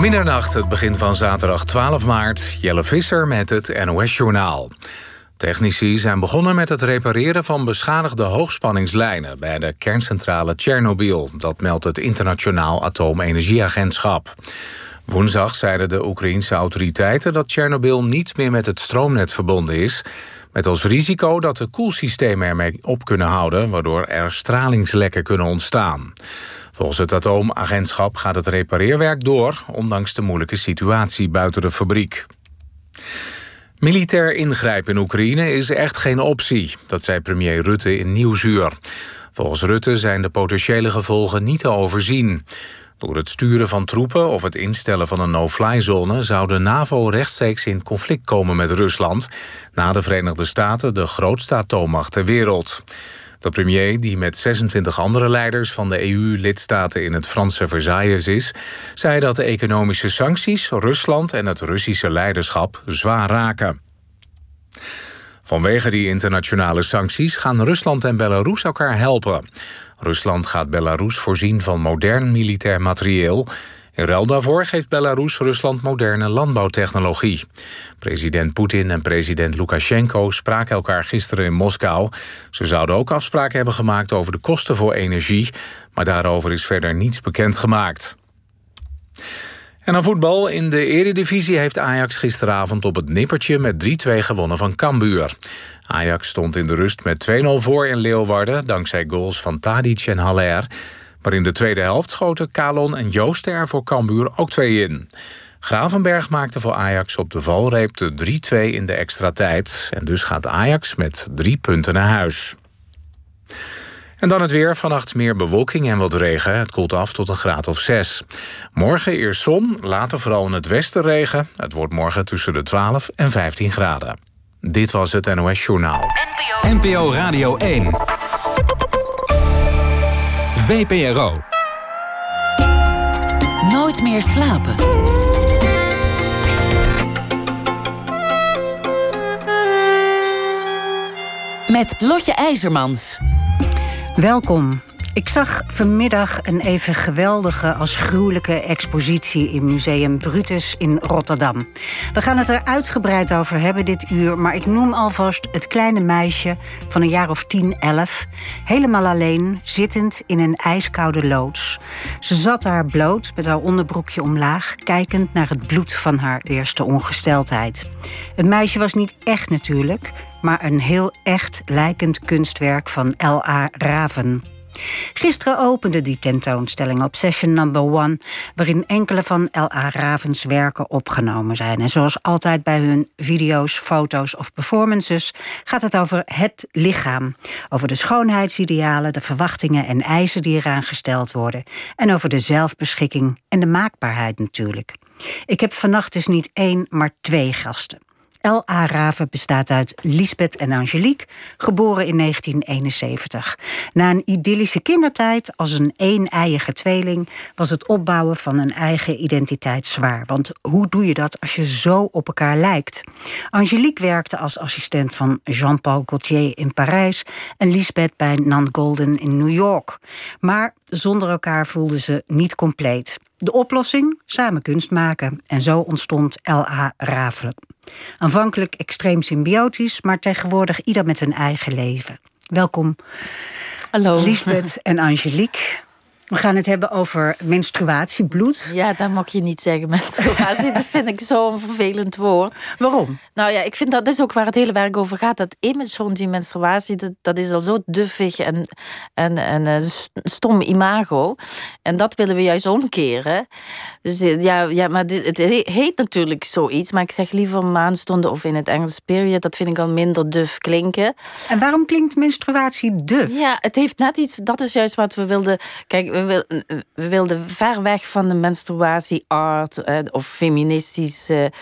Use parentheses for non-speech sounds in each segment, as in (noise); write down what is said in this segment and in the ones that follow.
Middernacht, het begin van zaterdag 12 maart. Jelle Visser met het NOS-journaal. Technici zijn begonnen met het repareren van beschadigde hoogspanningslijnen... bij de kerncentrale Tsjernobyl. Dat meldt het Internationaal Atoomenergieagentschap. Woensdag zeiden de Oekraïense autoriteiten... dat Tsjernobyl niet meer met het stroomnet verbonden is... met als risico dat de koelsystemen ermee op kunnen houden... waardoor er stralingslekken kunnen ontstaan. Volgens het atoomagentschap gaat het repareerwerk door... ondanks de moeilijke situatie buiten de fabriek. Militair ingrijpen in Oekraïne is echt geen optie. Dat zei premier Rutte in Nieuwsuur. Volgens Rutte zijn de potentiële gevolgen niet te overzien. Door het sturen van troepen of het instellen van een no-fly-zone... zou de NAVO rechtstreeks in conflict komen met Rusland... na de Verenigde Staten de grootste atoommacht ter wereld. De premier, die met 26 andere leiders van de EU-lidstaten in het Franse Versailles is, zei dat de economische sancties Rusland en het Russische leiderschap zwaar raken. Vanwege die internationale sancties gaan Rusland en Belarus elkaar helpen. Rusland gaat Belarus voorzien van modern militair materieel in ruil daarvoor geeft Belarus Rusland moderne landbouwtechnologie. President Poetin en president Lukashenko spraken elkaar gisteren in Moskou. Ze zouden ook afspraken hebben gemaakt over de kosten voor energie... maar daarover is verder niets bekendgemaakt. En aan voetbal. In de eredivisie heeft Ajax gisteravond op het nippertje met 3-2 gewonnen van Cambuur. Ajax stond in de rust met 2-0 voor in Leeuwarden... dankzij goals van Tadic en Haller... Maar in de tweede helft schoten Kalon en Jooster er voor Cambuur ook twee in. Gravenberg maakte voor Ajax op de valreep de 3-2 in de extra tijd. En dus gaat Ajax met drie punten naar huis. En dan het weer. Vannacht meer bewolking en wat regen. Het koelt af tot een graad of 6. Morgen eerst zon, later vooral in het westen regen. Het wordt morgen tussen de 12 en 15 graden. Dit was het NOS Journaal. NPO Radio 1. VPRO. Nooit meer slapen. Met Lotje IJzermans. Welkom. Ik zag vanmiddag een even geweldige als gruwelijke expositie in Museum Brutus in Rotterdam. We gaan het er uitgebreid over hebben dit uur, maar ik noem alvast het kleine meisje van een jaar of 10, 11, helemaal alleen, zittend in een ijskoude loods. Ze zat daar bloot met haar onderbroekje omlaag, kijkend naar het bloed van haar eerste ongesteldheid. Het meisje was niet echt natuurlijk, maar een heel echt lijkend kunstwerk van L.A. Raven. Gisteren opende die tentoonstelling op Session Number One, waarin enkele van L.A. Ravens werken opgenomen zijn. En zoals altijd bij hun video's, foto's of performances gaat het over het lichaam. Over de schoonheidsidealen, de verwachtingen en eisen die eraan gesteld worden. En over de zelfbeschikking en de maakbaarheid natuurlijk. Ik heb vannacht dus niet één, maar twee gasten. L.A. Raven bestaat uit Lisbeth en Angelique, geboren in 1971. Na een idyllische kindertijd als een een-eiige tweeling was het opbouwen van een eigen identiteit zwaar. Want hoe doe je dat als je zo op elkaar lijkt? Angelique werkte als assistent van Jean-Paul Gaultier in Parijs en Lisbeth bij Nan Golden in New York. Maar zonder elkaar voelden ze niet compleet. De oplossing? Samen kunst maken. En zo ontstond L.A. Raven. Aanvankelijk extreem symbiotisch, maar tegenwoordig ieder met een eigen leven. Welkom, Hallo. Lisbeth en Angelique. We gaan het hebben over menstruatie, bloed. Ja, dat mag je niet zeggen, menstruatie. dat vind ik zo'n vervelend woord. Waarom? Nou ja, ik vind dat, dat is ook waar het hele werk over gaat. Dat image die menstruatie, dat, dat is al zo duffig en, en, en uh, stom imago. En dat willen we juist omkeren. Dus eh, ja, ja maar dit, het heet natuurlijk zoiets. Maar ik zeg liever maanstonden of in het Engels period. Dat vind ik al minder duf klinken. En waarom klinkt menstruatie duf? Ja, het heeft net iets... Dat is juist wat we wilden... Kijk, we, wilden ver weg van de menstruatie-art eh, of feministische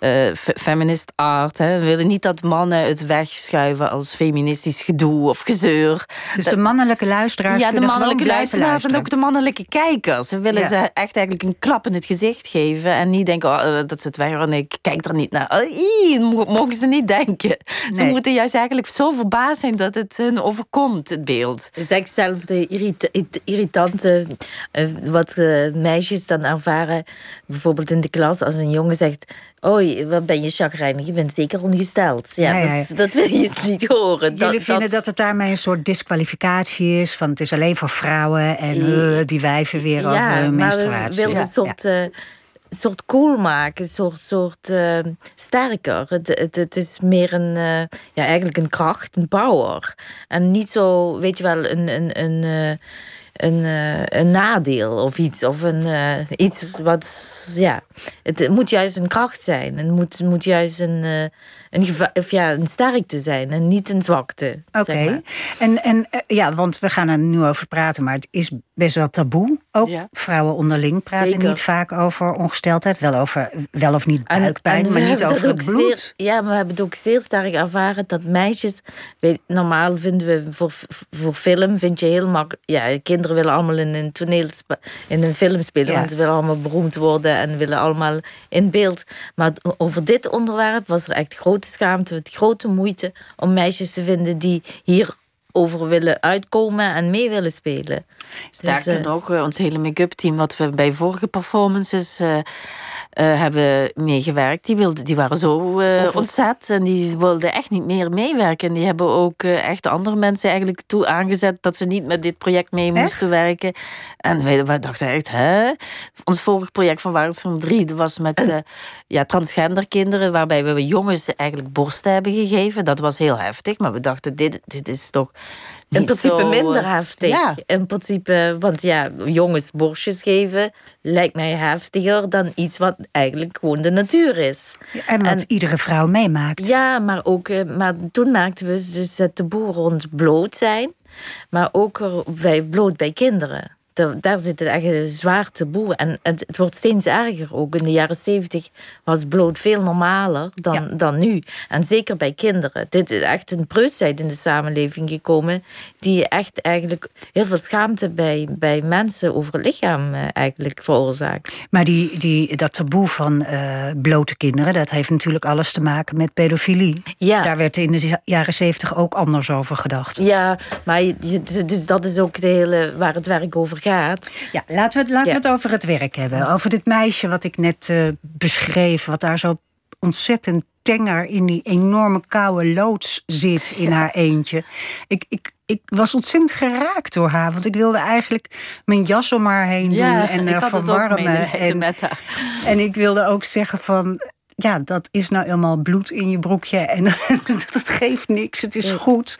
uh, feminist art. Hè. We willen niet dat mannen het wegschuiven als feministisch gedoe of gezeur. Dus de mannelijke luisteraars Ja, de mannelijke luisteraars en ook de mannelijke kijkers. We willen ze echt eigenlijk een klap in het gezicht geven en niet denken oh, eh, dat ze het weigeren. ik kijk er niet naar. Oh, mogen ze niet denken. Ze moeten juist eigenlijk zo verbaasd zijn dat het hun overkomt, het beeld. Is zelf de irritante uh, wat uh, meisjes dan ervaren, bijvoorbeeld in de klas, als een jongen zegt: Oh, wat ben je chagrijnig? Je bent zeker ongesteld. Ja, ja, ja. Dat, dat, wil je niet horen. Jullie dat, vinden dat... het daarmee een soort disqualificatie is van het is alleen voor vrouwen en uh, die wijven weer over menstruatie. We wilden een soort soort cool maken, een soort, soort uh, sterker. Het, het, het, is meer een, uh, ja, eigenlijk een kracht, een power. En niet zo, weet je wel, een, een, een, uh, een, een nadeel of iets. Of een, iets wat, ja. Het moet juist een kracht zijn. Het moet, moet juist een een, of ja, een sterkte zijn en niet een zwakte. Oké. En, en eh, ja, want we gaan er nu over praten, maar het is best wel taboe. Ook vrouwen onderling praten niet vaak over ongesteldheid. Wel over wel of niet buikpijn, maar niet over het bloed. ja, maar we hebben het ook zeer sterk ervaren dat meisjes. Weet, normaal vinden we voor, voor film vind je heel makkelijk. Ja, kinderen willen allemaal in een toneel in een film spelen, want ze willen allemaal beroemd worden en willen allemaal in beeld. Maar over dit onderwerp was er echt groot grote schaamte, met grote moeite om meisjes te vinden die hier over willen uitkomen en mee willen spelen. Sterker dus, uh, nog, ons hele make-up team, wat we bij vorige performances uh, uh, hebben meegewerkt. Die, wilden, die waren zo uh, ontzet en die wilden echt niet meer meewerken. En die hebben ook uh, echt andere mensen eigenlijk toe aangezet dat ze niet met dit project mee moesten werken. En wij, wij, dachten echt, hè? Ons vorige project van Waardsum 3 dat was met ja, transgender kinderen, waarbij we jongens eigenlijk borsten hebben gegeven. Dat was heel heftig, maar we dachten, dit, dit is toch in principe minder eh, heftig. Ja. In principe, want ja, jongens borstjes geven lijkt mij heftiger dan iets wat eigenlijk gewoon de natuur is. en wat iedere vrouw meemaakt. Ja, maar ook, eh, maar toen maakten we dus het taboe rond bloot zijn, maar ook bij bloot bij kinderen daar zit het echt een zwaar taboe. En het, het, wordt steeds erger ook. In de jaren zeventig was bloot veel normaler dan, dan nu. En zeker bij kinderen. Dit is echt een preutsheid in de samenleving gekomen... die echt eigenlijk heel veel schaamte bij, bij mensen over het lichaam eh, eigenlijk veroorzaakt. Maar die, die, dat taboe van uh, blote kinderen... dat heeft natuurlijk alles te maken met pedofilie. Ja. Daar werd in de jaren zeventig ook anders over gedacht. Ja, maar dus dat is ook de hele, waar het werk over gaat ja, laten we, laten we het over het werk hebben. Over dit meisje wat ik net uh, beschreef, wat daar zo ontzettend tenger in die enorme koude loods zit in haar eentje. Ik, ik, ik was ontzettend geraakt door haar. Want ik wilde eigenlijk mijn jas om haar heen doen en haar verwarmen. En, en ik wilde ook zeggen van ja, dat is nou helemaal bloed in je broekje en (laughs) dat geeft niks, het is goed.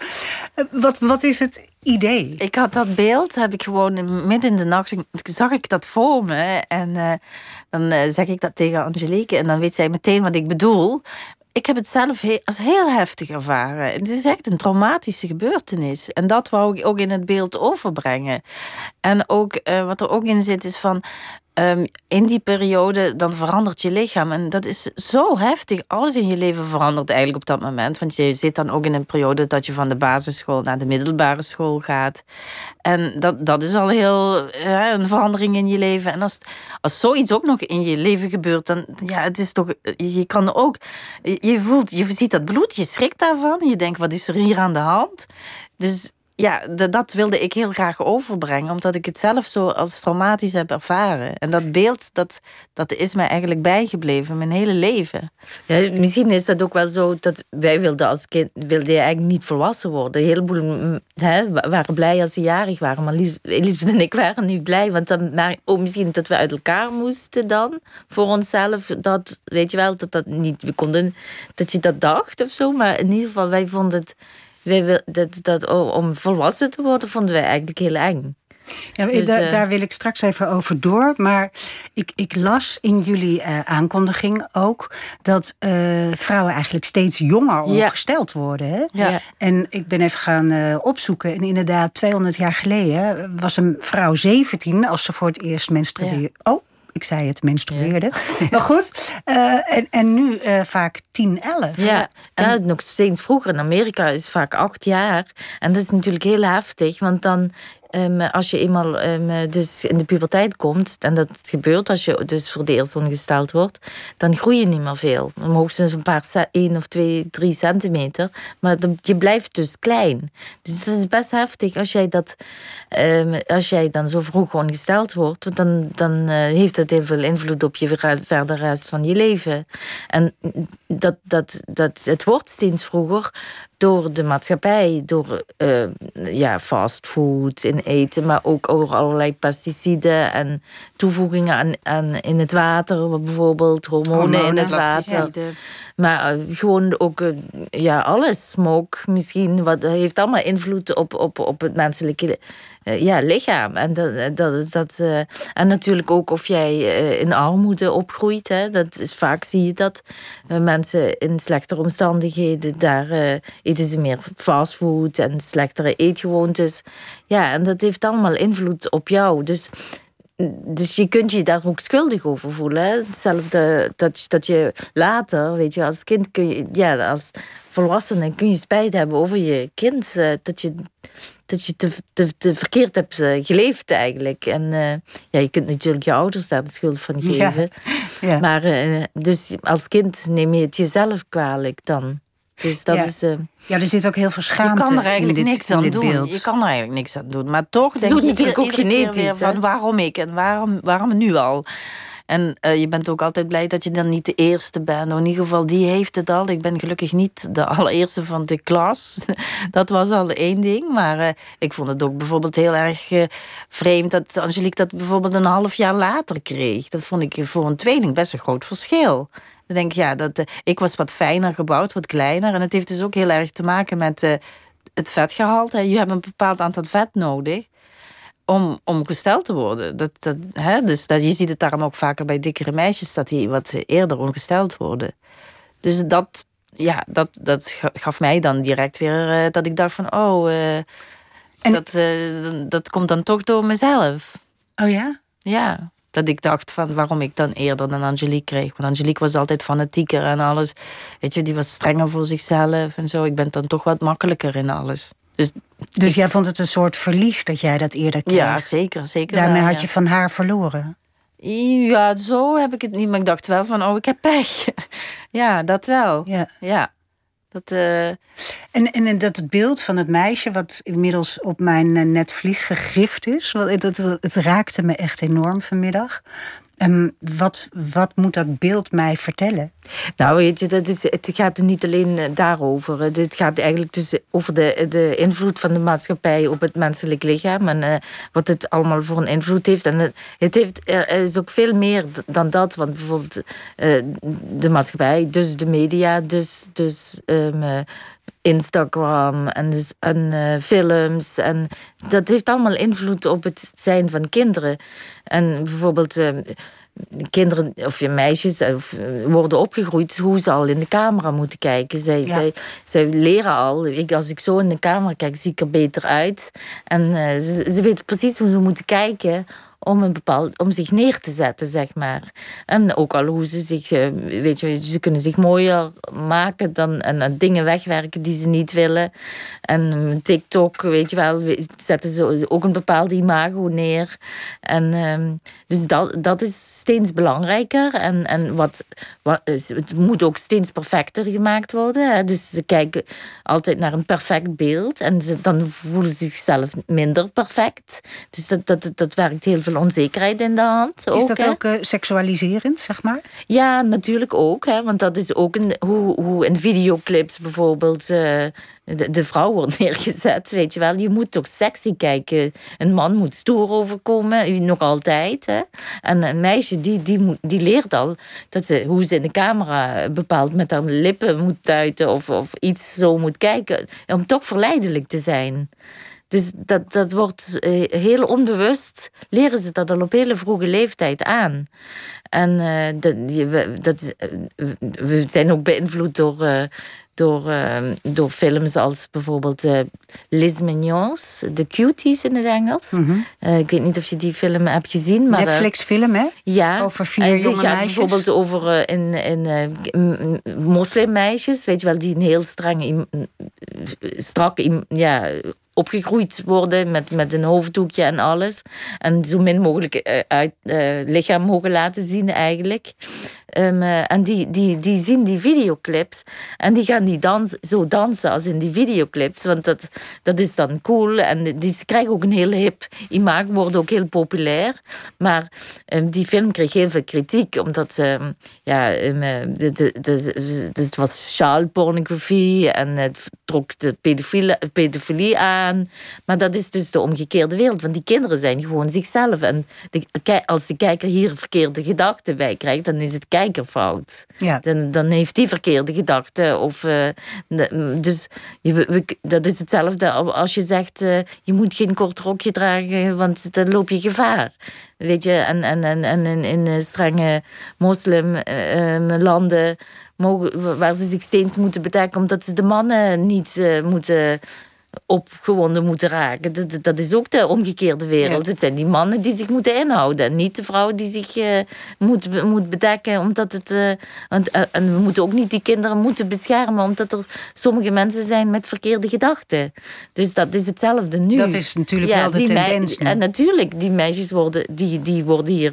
Wat, wat is het idee? Ik had dat beeld, heb ik gewoon midden in de nacht, zag ik dat voor me. En uh, dan uh, zeg ik dat tegen Angelique en dan weet zij meteen wat ik bedoel. Ik heb het zelf als heel heftig ervaren. Het is echt een traumatische gebeurtenis. En dat wou ik ook in het beeld overbrengen. En ook uh, wat er ook in zit is van Ehm, in die periode, dan verandert je lichaam. En dat is zo heftig. Alles in je leven verandert eigenlijk op dat moment. Want je zit dan ook in een periode dat je van de basisschool naar de middelbare school gaat. En dat, dat is al heel een verandering in je leven. En als, als zoiets ook nog in je leven gebeurt, dan ja, het is toch. Je kan ook. Je voelt, je ziet dat bloed, je schrikt daarvan. Je denkt, wat is er hier aan de hand? Dus ja, dat wilde ik heel graag overbrengen, omdat ik het zelf zo als traumatisch heb ervaren. En dat beeld, dat, dat is mij eigenlijk bijgebleven, mijn hele leven. Ja, misschien is dat ook wel zo dat wij wilden als kind wilden eigenlijk niet volwassen worden. Een heleboel mm, hè, waren blij als ze jarig waren, maar Elisabeth en ik waren niet blij. Want dan, maar, oh, misschien dat we uit elkaar moesten dan, voor onszelf. Dat, weet je wel, dat dat niet, we konden, dat je dat dacht of zo. Maar in ieder geval, wij vonden het wij, dat, dat, om volwassen te worden vonden wij eigenlijk heel eng. Ja, dus, daar, daar wil ik straks even over door. Maar ik, ik las in jullie uh, aankondiging ook dat uh, vrouwen eigenlijk steeds jonger ongesteld worden. Hè? Ja. En ik ben even gaan opzoeken. En inderdaad, 200 jaar geleden was een vrouw 17 als ze voor het eerst menstrueerde. Oh, ik zei het, menstrueerde. (laughs) Maar goed, uh, en, en nu uh, vaak 10, 11. Ja, en... ja, nog steeds vroeger. In Amerika is vaak acht jaar. En dat is natuurlijk heel heftig, want dan Um, als je eenmaal um, dus in de puberteit komt, en dat gebeurt als je dus voor de eerst ongesteld wordt, dan groei je niet meer veel. Hoogstens een paar, één of twee, drie centimeter. Maar je blijft dus klein. Dus dat is best heftig als jij, dat, um, als jij dan zo vroeg ongesteld wordt. Want dan, dan uh, heeft het heel veel invloed op je verder rest van je leven. En dat, dat, dat, het wordt steeds vroeger door de maatschappij, door uh, ja, fastfood in eten, maar ook over allerlei pesticiden en toevoegingen aan, aan in het water, bijvoorbeeld hormonen, in het water. Maar uh, gewoon ook uh, ja, alles, smoke misschien, wat heeft allemaal invloed op, op, op het menselijke ja, lichaam. En, dat, dat, dat, en natuurlijk ook of jij in armoede opgroeit. Hè. Dat is, vaak zie je dat mensen in slechtere omstandigheden, daar eten ze meer fastfood en slechtere eetgewoontes. Ja, en dat heeft allemaal invloed op jou. Dus dus je kunt je daar ook schuldig over voelen. Hetzelfde dat, dat je later, weet je, als kind kun je, ja, als volwassene kun je spijt hebben over je kind. Uh, dat je, dat je te, te, te verkeerd hebt uh, geleefd eigenlijk. En uh, ja, je kunt natuurlijk je ouders daar de schuld van geven. Ja. (laughs) Ja. Maar dus als kind neem je het jezelf kwalijk dan. Dus dat is. Uh, ja, er zit ook heel veel schaamte. Je kan er eigenlijk dit, niks aan doen. Beeld. Je kan er eigenlijk niks aan doen. Maar toch denk je natuurlijk ook genetisch. Van waarom ik en waarom, waarom nu al? En uh, je bent ook altijd blij dat je dan niet de eerste bent. in ieder geval, die heeft het al. Ik ben gelukkig niet de (laughs) allereerste van de klas. (laughs) dat was al één ding. Maar uh, ik vond het ook bijvoorbeeld heel erg uh, vreemd dat Angelique dat bijvoorbeeld een half jaar later kreeg. Dat vond ik voor een tweeling best een groot verschil. Dan denk ik, ja, dat, ik was wat fijner gebouwd, wat kleiner. En het heeft dus ook heel erg te maken met het vetgehalte. Je hebt een bepaald aantal vet nodig om, om gesteld te worden. Dat, dat, hè? Dus dat, je ziet het daarom ook vaker bij dikkere meisjes, dat die wat eerder ongesteld worden. Dus dat, ja, dat, dat gaf mij dan direct weer uh, dat ik dacht van, oh, en... dat, dat komt dan toch door mezelf. Oh ja? Ja dat ik dacht van waarom ik dan eerder dan Angelique kreeg. Want Angelique was altijd fanatieker en alles. Weet je, die was strenger voor zichzelf en zo. Ik ben dan toch wat makkelijker in alles. Dus, dus jij vond het een soort verlies dat jij dat eerder kreeg? Ja, zeker. zeker Daarmee had je van haar verloren? Ja, zo heb ik het niet. Maar ik dacht wel van, oh, ik heb pech. (laughs) ja, dat wel. Ja. ja. Dat, uh... en, en dat het beeld van het meisje, wat inmiddels op mijn eh, netvlies gegrift is, dat, het raakte me echt enorm vanmiddag. Um, wat, wat moet dat beeld mij vertellen? Nou, weet je, dat is, het gaat niet alleen eh, daarover. Het gaat eigenlijk dus over de, de invloed van de maatschappij op het menselijk lichaam en uh, wat het allemaal voor een invloed heeft. En het, heeft, er is ook veel meer dan dat, want bijvoorbeeld uh, de maatschappij, dus de media, dus, dus um, Instagram en, dus, en uh, films. En dat heeft allemaal invloed op het zijn van kinderen. En bijvoorbeeld. Uh, kinderen of je meisjes of, uh, worden opgegroeid hoe ze al in de camera moeten kijken. Zij, ja. zij, zij leren al. Ik, als ik zo in de camera kijk, zie ik er beter uit. En ze, ze weten precies hoe ze moeten kijken om, een bepaald, om zich neer te zetten, zeg maar. En ook al hoe ze zich, eh, weet je, ze kunnen zich mooier maken dan, en, dingen wegwerken die ze niet willen. En TikTok, weet je wel, zetten ze ook een bepaalde imago neer. En ehm, dus dat, dat is steeds belangrijker. En, en wat, wat, het moet ook steeds perfecter gemaakt worden. Hè? Dus ze kijken altijd naar een perfect beeld. En ze, dan voelen ze zichzelf minder perfect. Dus dat, dat, dat werkt heel veel onzekerheid in de hand. Ook, is dat ook uh, seksualiserend, zeg maar? Ja, natuurlijk ook. Hè? Want dat is ook een, hoe, hoe in videoclips bijvoorbeeld... Uh, de, de, vrouw wordt (laughs) neergezet, weet je wel. Je moet toch sexy kijken. Een man moet stoer overkomen, nog altijd. En een meisje die, die, die leert al dat ze, hoe ze in de camera bepaalt met haar lippen moet tuiten of, of iets zo moet kijken. Om toch verleidelijk te zijn. Dus dat, dat wordt eh, heel onbewust, leren ze dat al op hele vroege leeftijd aan. En uh, dat, dat, we zijn ook beïnvloed door, door, door films als bijvoorbeeld Les Mignons, The Cuties in het Engels. Mm -hmm. ik weet niet of je die film hebt gezien. Maar, Netflix-film, hè? Ja. Over vier jonge meisjes. Bijvoorbeeld over in, in, moslimmeisjes, weet je wel, die een heel streng, strak ja, opgegroeid worden met, met een hoofddoekje en alles. En zo min mogelijk uit, lichaam mogen laten zien eigenlijk. Um, en die, die, die zien die videoclips en die gaan die dans, zo dansen als in die videoclips. Want dat, dat is dan cool. En die, ze krijgen ook een heel hip imago, worden ook heel populair. Maar um, die film kreeg heel veel kritiek, omdat um, ja, de, het was pornografie en het trok de pedofilie, pedofilie aan. Maar dat is dus de omgekeerde wereld. Want die kinderen zijn gewoon zichzelf. En als de kijker hier verkeerde gedachten bij krijgt, dan is het kijkerfout. Ja. Dan, dan heeft die verkeerde gedachten. Of, uh, dus je, dat is hetzelfde als je zegt: uh, je moet geen kort rokje dragen, want dan loop je gevaar. Weet je, en, en, en, en in, in strenge moslimlanden. Mogen, waar ze zich steeds moeten bedekken omdat ze de mannen niet uh, moeten opgewonden moeten raken. Dat, dat is ook de omgekeerde wereld. Het zijn die mannen die zich moeten inhouden. En niet de vrouw die zich uh, moet, moet bedekken. Omdat het, uh, want, uh, en we moeten ook niet die kinderen moeten beschermen. Omdat er sommige mensen zijn met verkeerde gedachten. Dus dat is hetzelfde nu. Dat is natuurlijk wel de tendens En natuurlijk, die meisjes worden, die, die worden hier...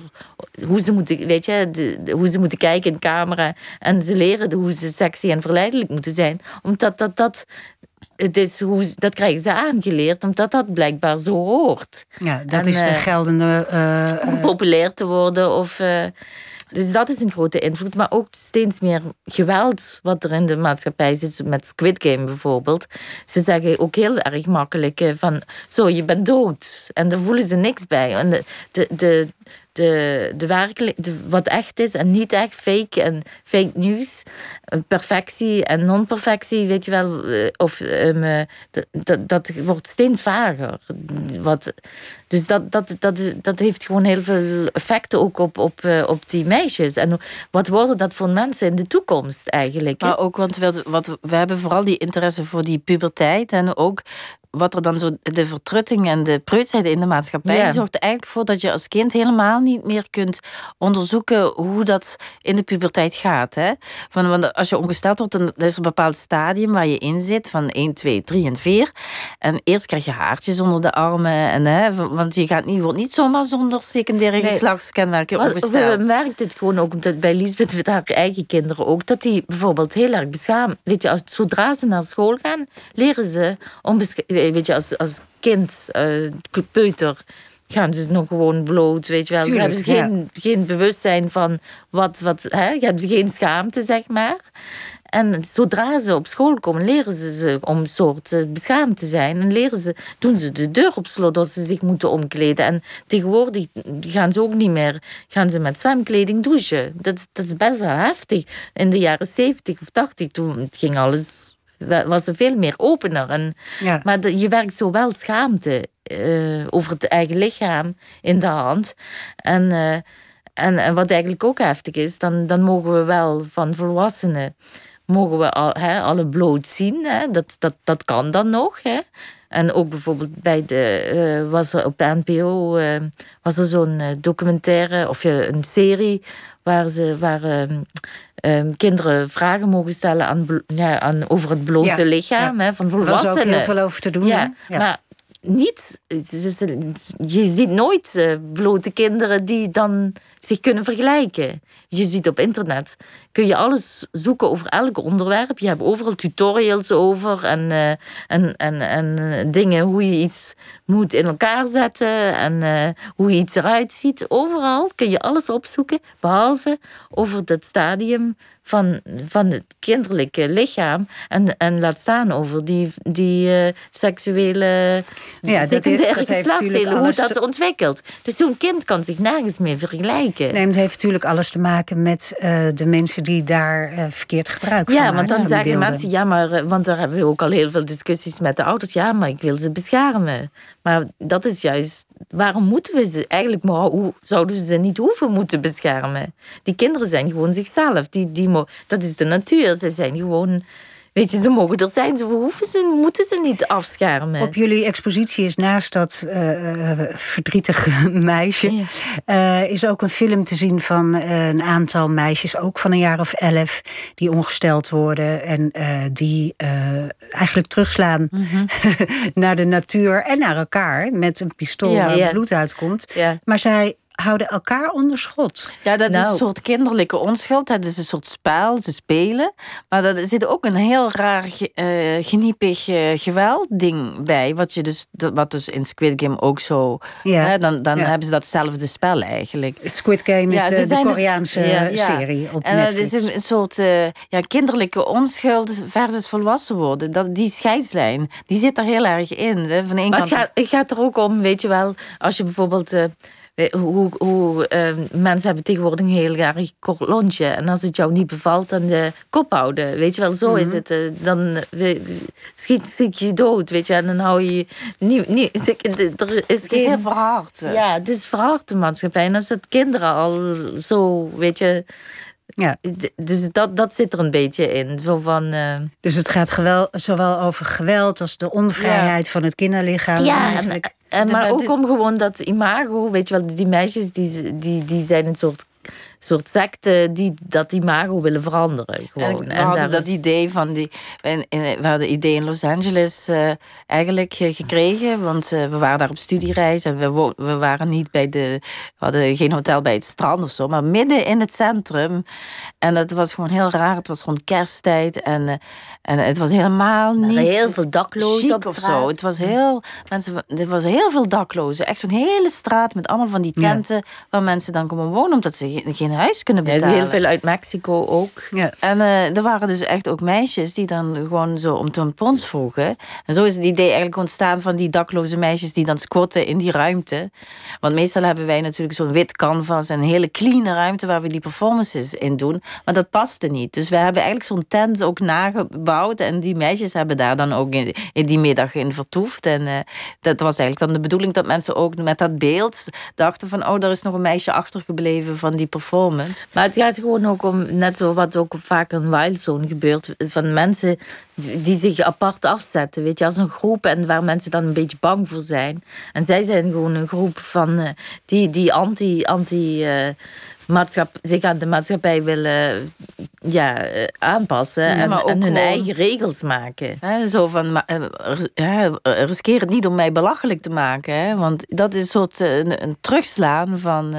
Hoe ze, moeten, weet je, de, hoe ze moeten kijken in camera. En ze leren hoe ze sexy en verleidelijk moeten zijn. Omdat dat, dat het is hoe, dat krijgen ze aangeleerd, omdat dat blijkbaar zo hoort. Ja, dat is de eh, geldende. Uh, om populair te worden. Of, uh, dus dat is een grote invloed. Maar ook steeds meer geweld wat er in de maatschappij zit. Met Squid Game bijvoorbeeld. Ze zeggen ook heel erg makkelijk van... Zo, je bent dood. En daar voelen ze niks bij. En de, de, de de, de werkelijk, wat echt is en niet echt, fake en fake news, perfectie en non-perfectie, weet je wel, eh, of um, dat, dat wordt steeds vager. Wat, dus dat, dat, dat, dat heeft gewoon heel veel effecten ook op, op, eh, op die meisjes. En wat worden dat voor mensen in de toekomst eigenlijk? Maar ook, want we, wat, we hebben vooral die interesse voor die puberteit en ook wat er dan zo de vertrutting en de preutsheid in de maatschappij zorgt eigenlijk voor dat je als kind helemaal niet meer kunt onderzoeken hoe dat in de puberteit gaat. Hè? Van, want als je ongesteld wordt, dan is er een bepaald stadium waar je in zit, van 1, 2, 3 en 4. En eerst krijg je haartjes onder de armen. En, hè, want je gaat niet, wordt niet zomaar zonder secundaire nee. geslachtskenmerken ongesteld. We merken het gewoon ook bij Lisbeth met haar eigen kinderen ook, dat die bijvoorbeeld heel erg beschaamd. Weet je, als, zodra ze naar school gaan, leren ze om weet je, als, als kind, uh, peuter, gaan ze nog gewoon bloot, weet je wel. Tuurlijk, ze hebben geen, geen bewustzijn van wat, wat hè? Je hebt geen schaamte, zeg maar. En zodra ze op school komen, leren ze ze om een soort eh, beschaamd te zijn. En leren ze, doen ze de deur op slot als ze zich moeten omkleden. En tegenwoordig gaan ze ook niet meer gaan ze met zwemkleding douchen. Dat, dat is best wel heftig. In de jaren 70 of 80, toen ging alles was er veel meer opener. En, Maar je werkt zo wel schaamte uh, over het eigen lichaam in de hand. En, uh, en, en, wat eigenlijk ook heftig is, dan, dan mogen we wel van volwassenen mogen we al, hè, alle bloot zien. Hè? Dat, dat, dat kan dan nog. Hè? En ook bijvoorbeeld bij de, uh, was er op de NPO was er zo'n documentaire of een serie waar, ze, waar ehm, ehm, kinderen vragen mogen stellen aan, ja, aan, over het blote lichaam hè, van volwassenen. Er was ook heel veel over te doen. Ja, maar niet, je ziet nooit uh, blote kinderen die dan zich kunnen vergelijken. Je ziet op internet, kun je alles zoeken over elk onderwerp. Je hebt overal tutorials over en, uh, en, en, en dingen hoe je iets moet in elkaar zetten en uh, hoe iets eruit ziet. Overal kun je alles opzoeken, behalve over dat stadium van, van het kinderlijke lichaam. En, en laat staan over die, die uh, seksuele ja, secundaire geslachtsdelen, hoe dat te... ontwikkelt. Dus zo'n kind kan zich nergens meer vergelijken. Nee, het heeft natuurlijk alles te maken met uh, de mensen die daar uh, verkeerd gebruik van Ja, want dan zeggen mensen, ja, maar, want daar hebben we ook al heel veel discussies met de ouders. Ja, maar ik wil ze beschermen. Maar dat is juist, waarom moeten we ze eigenlijk, maar hoe zouden we ze niet hoeven moeten beschermen? Die kinderen zijn gewoon zichzelf. Die, die, dat is de natuur. Ze zijn gewoon Weet je, ze mogen er zijn, ze hoeven ze, moeten ze niet afschermen. Op jullie expositie is naast dat uh, verdrietige (laughs) meisje... Uh, is ook een film te zien van een aantal meisjes, ook van een jaar of elf... die ongesteld worden en die eigenlijk terugslaan mm -hmm. (laughs) naar de natuur en naar elkaar... met een pistool ja, waar ja. bloed uitkomt. Maar zij houden elkaar onder schot. Ja, dat is Nou. een soort kinderlijke onschuld. Dat is een soort spel, ze spelen. Maar er zit ook een heel raar, eh, geniepig eh, geweldding bij. Wat, je dus, wat dus in Squid Game ook zo... Ja. Hè, dan dan Ja. hebben ze datzelfde spel eigenlijk. Squid Game is Ja, de, dus- Koreaanse serie op En Netflix. dat is een, een soort eh, ja, kinderlijke onschuld versus volwassen worden. Dat, die scheidslijn, die zit er heel erg in. Hè. Van de Maar het kant... gaat, het gaat er ook om, weet je wel, als je bijvoorbeeld. Eh, we- hoe hoe eh, mensen hebben tegenwoordig een heel erg kort lontje. En als het jou niet bevalt, dan de kop houden. Weet je wel, zo is het. eh, dan eh, schiet, schiet je dood, weet je. En dan hou je. Niet, niet, er is Het is geen. heel verhard. eh. Ja, het is verhard de maatschappij. En als het kinderen al zo, weet je. Ja. Dus dat, dat zit er een beetje in. Zo van. eh, Dus het gaat gewel, zowel over geweld als de onvrijheid van het kinderlichaam. Ja, en, De- maar ook om gewoon dat imago, weet je wel, die meisjes die, die, die zijn een soort, soort secte die dat imago willen veranderen. En Gewoon. we hadden daar- dat idee van die. We, hadden idee in Los Angeles eh, eigenlijk eh, gekregen. Want eh, we waren daar op studiereis en we, wo- we waren niet bij de. We hadden geen hotel bij het strand of zo, maar midden in het centrum. En dat was gewoon heel raar. Het was rond kersttijd en, eh, en het was helemaal er niet. waren heel veel daklozen op of straat. zo. Het was heel. Mensen, er was heel veel daklozen. Echt zo'n hele straat met allemaal van die Ja. tenten. Waar mensen dan komen wonen omdat ze geen, geen huis kunnen Ja, er betalen. heel veel uit Mexico ook. Ja. En eh, er waren dus echt ook meisjes die dan gewoon zo om tampons vroegen. En zo is het idee eigenlijk ontstaan van die dakloze meisjes die dan squatten in die ruimte. Want meestal hebben wij natuurlijk zo'n wit canvas en een hele clean ruimte waar we die performances in doen. Maar dat paste niet. Dus we hebben eigenlijk zo'n tent ook nagebouwd. En die meisjes hebben daar dan ook in, in die middag in vertoefd. En eh, dat was eigenlijk dan de bedoeling dat mensen ook met dat beeld dachten van... oh, er is nog een meisje achtergebleven van die performance. Maar het gaat gewoon ook om, net zo wat ook vaak in Wildzone gebeurt, van mensen die zich apart afzetten, weet je, als een groep en waar mensen dan een beetje bang voor zijn. En zij zijn gewoon een groep van eh, die, die anti, anti eh, maatschap, zich aan de maatschappij willen ja, eh, aanpassen en, hun gewoon- eigen regels maken. Hè, zo van, eh, ja, eh, riskeer het niet om mij belachelijk te maken. Hè? Want dat is een soort een, een terugslaan van,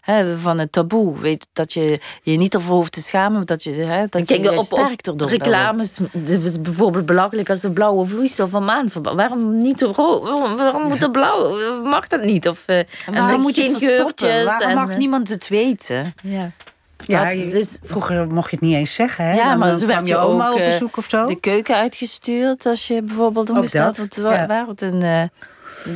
hè, van het taboe. Weet, dat je je niet ervoor hoeft te schamen. Dat je, hè, dat je Kijk, juist op, op sterk erdoor reclames is bijvoorbeeld belachelijk als de blauwe vloeistof van maan Waarom niet rood? Waarom, waarom moet dat blauw? Mag dat niet? Of, En waarom dan moet je geen geurtjes Waarom en, mag niemand het weten? Ja. Ja, Dat- dus- vroeger mocht je het niet eens zeggen. Hè? Ja, Dan- maar kwam werd je je oma ook, op eh, bezoek of zo. De keuken uitgestuurd als je bijvoorbeeld Ook ongesteld dat, het wa- ja. waren. Het een, eh,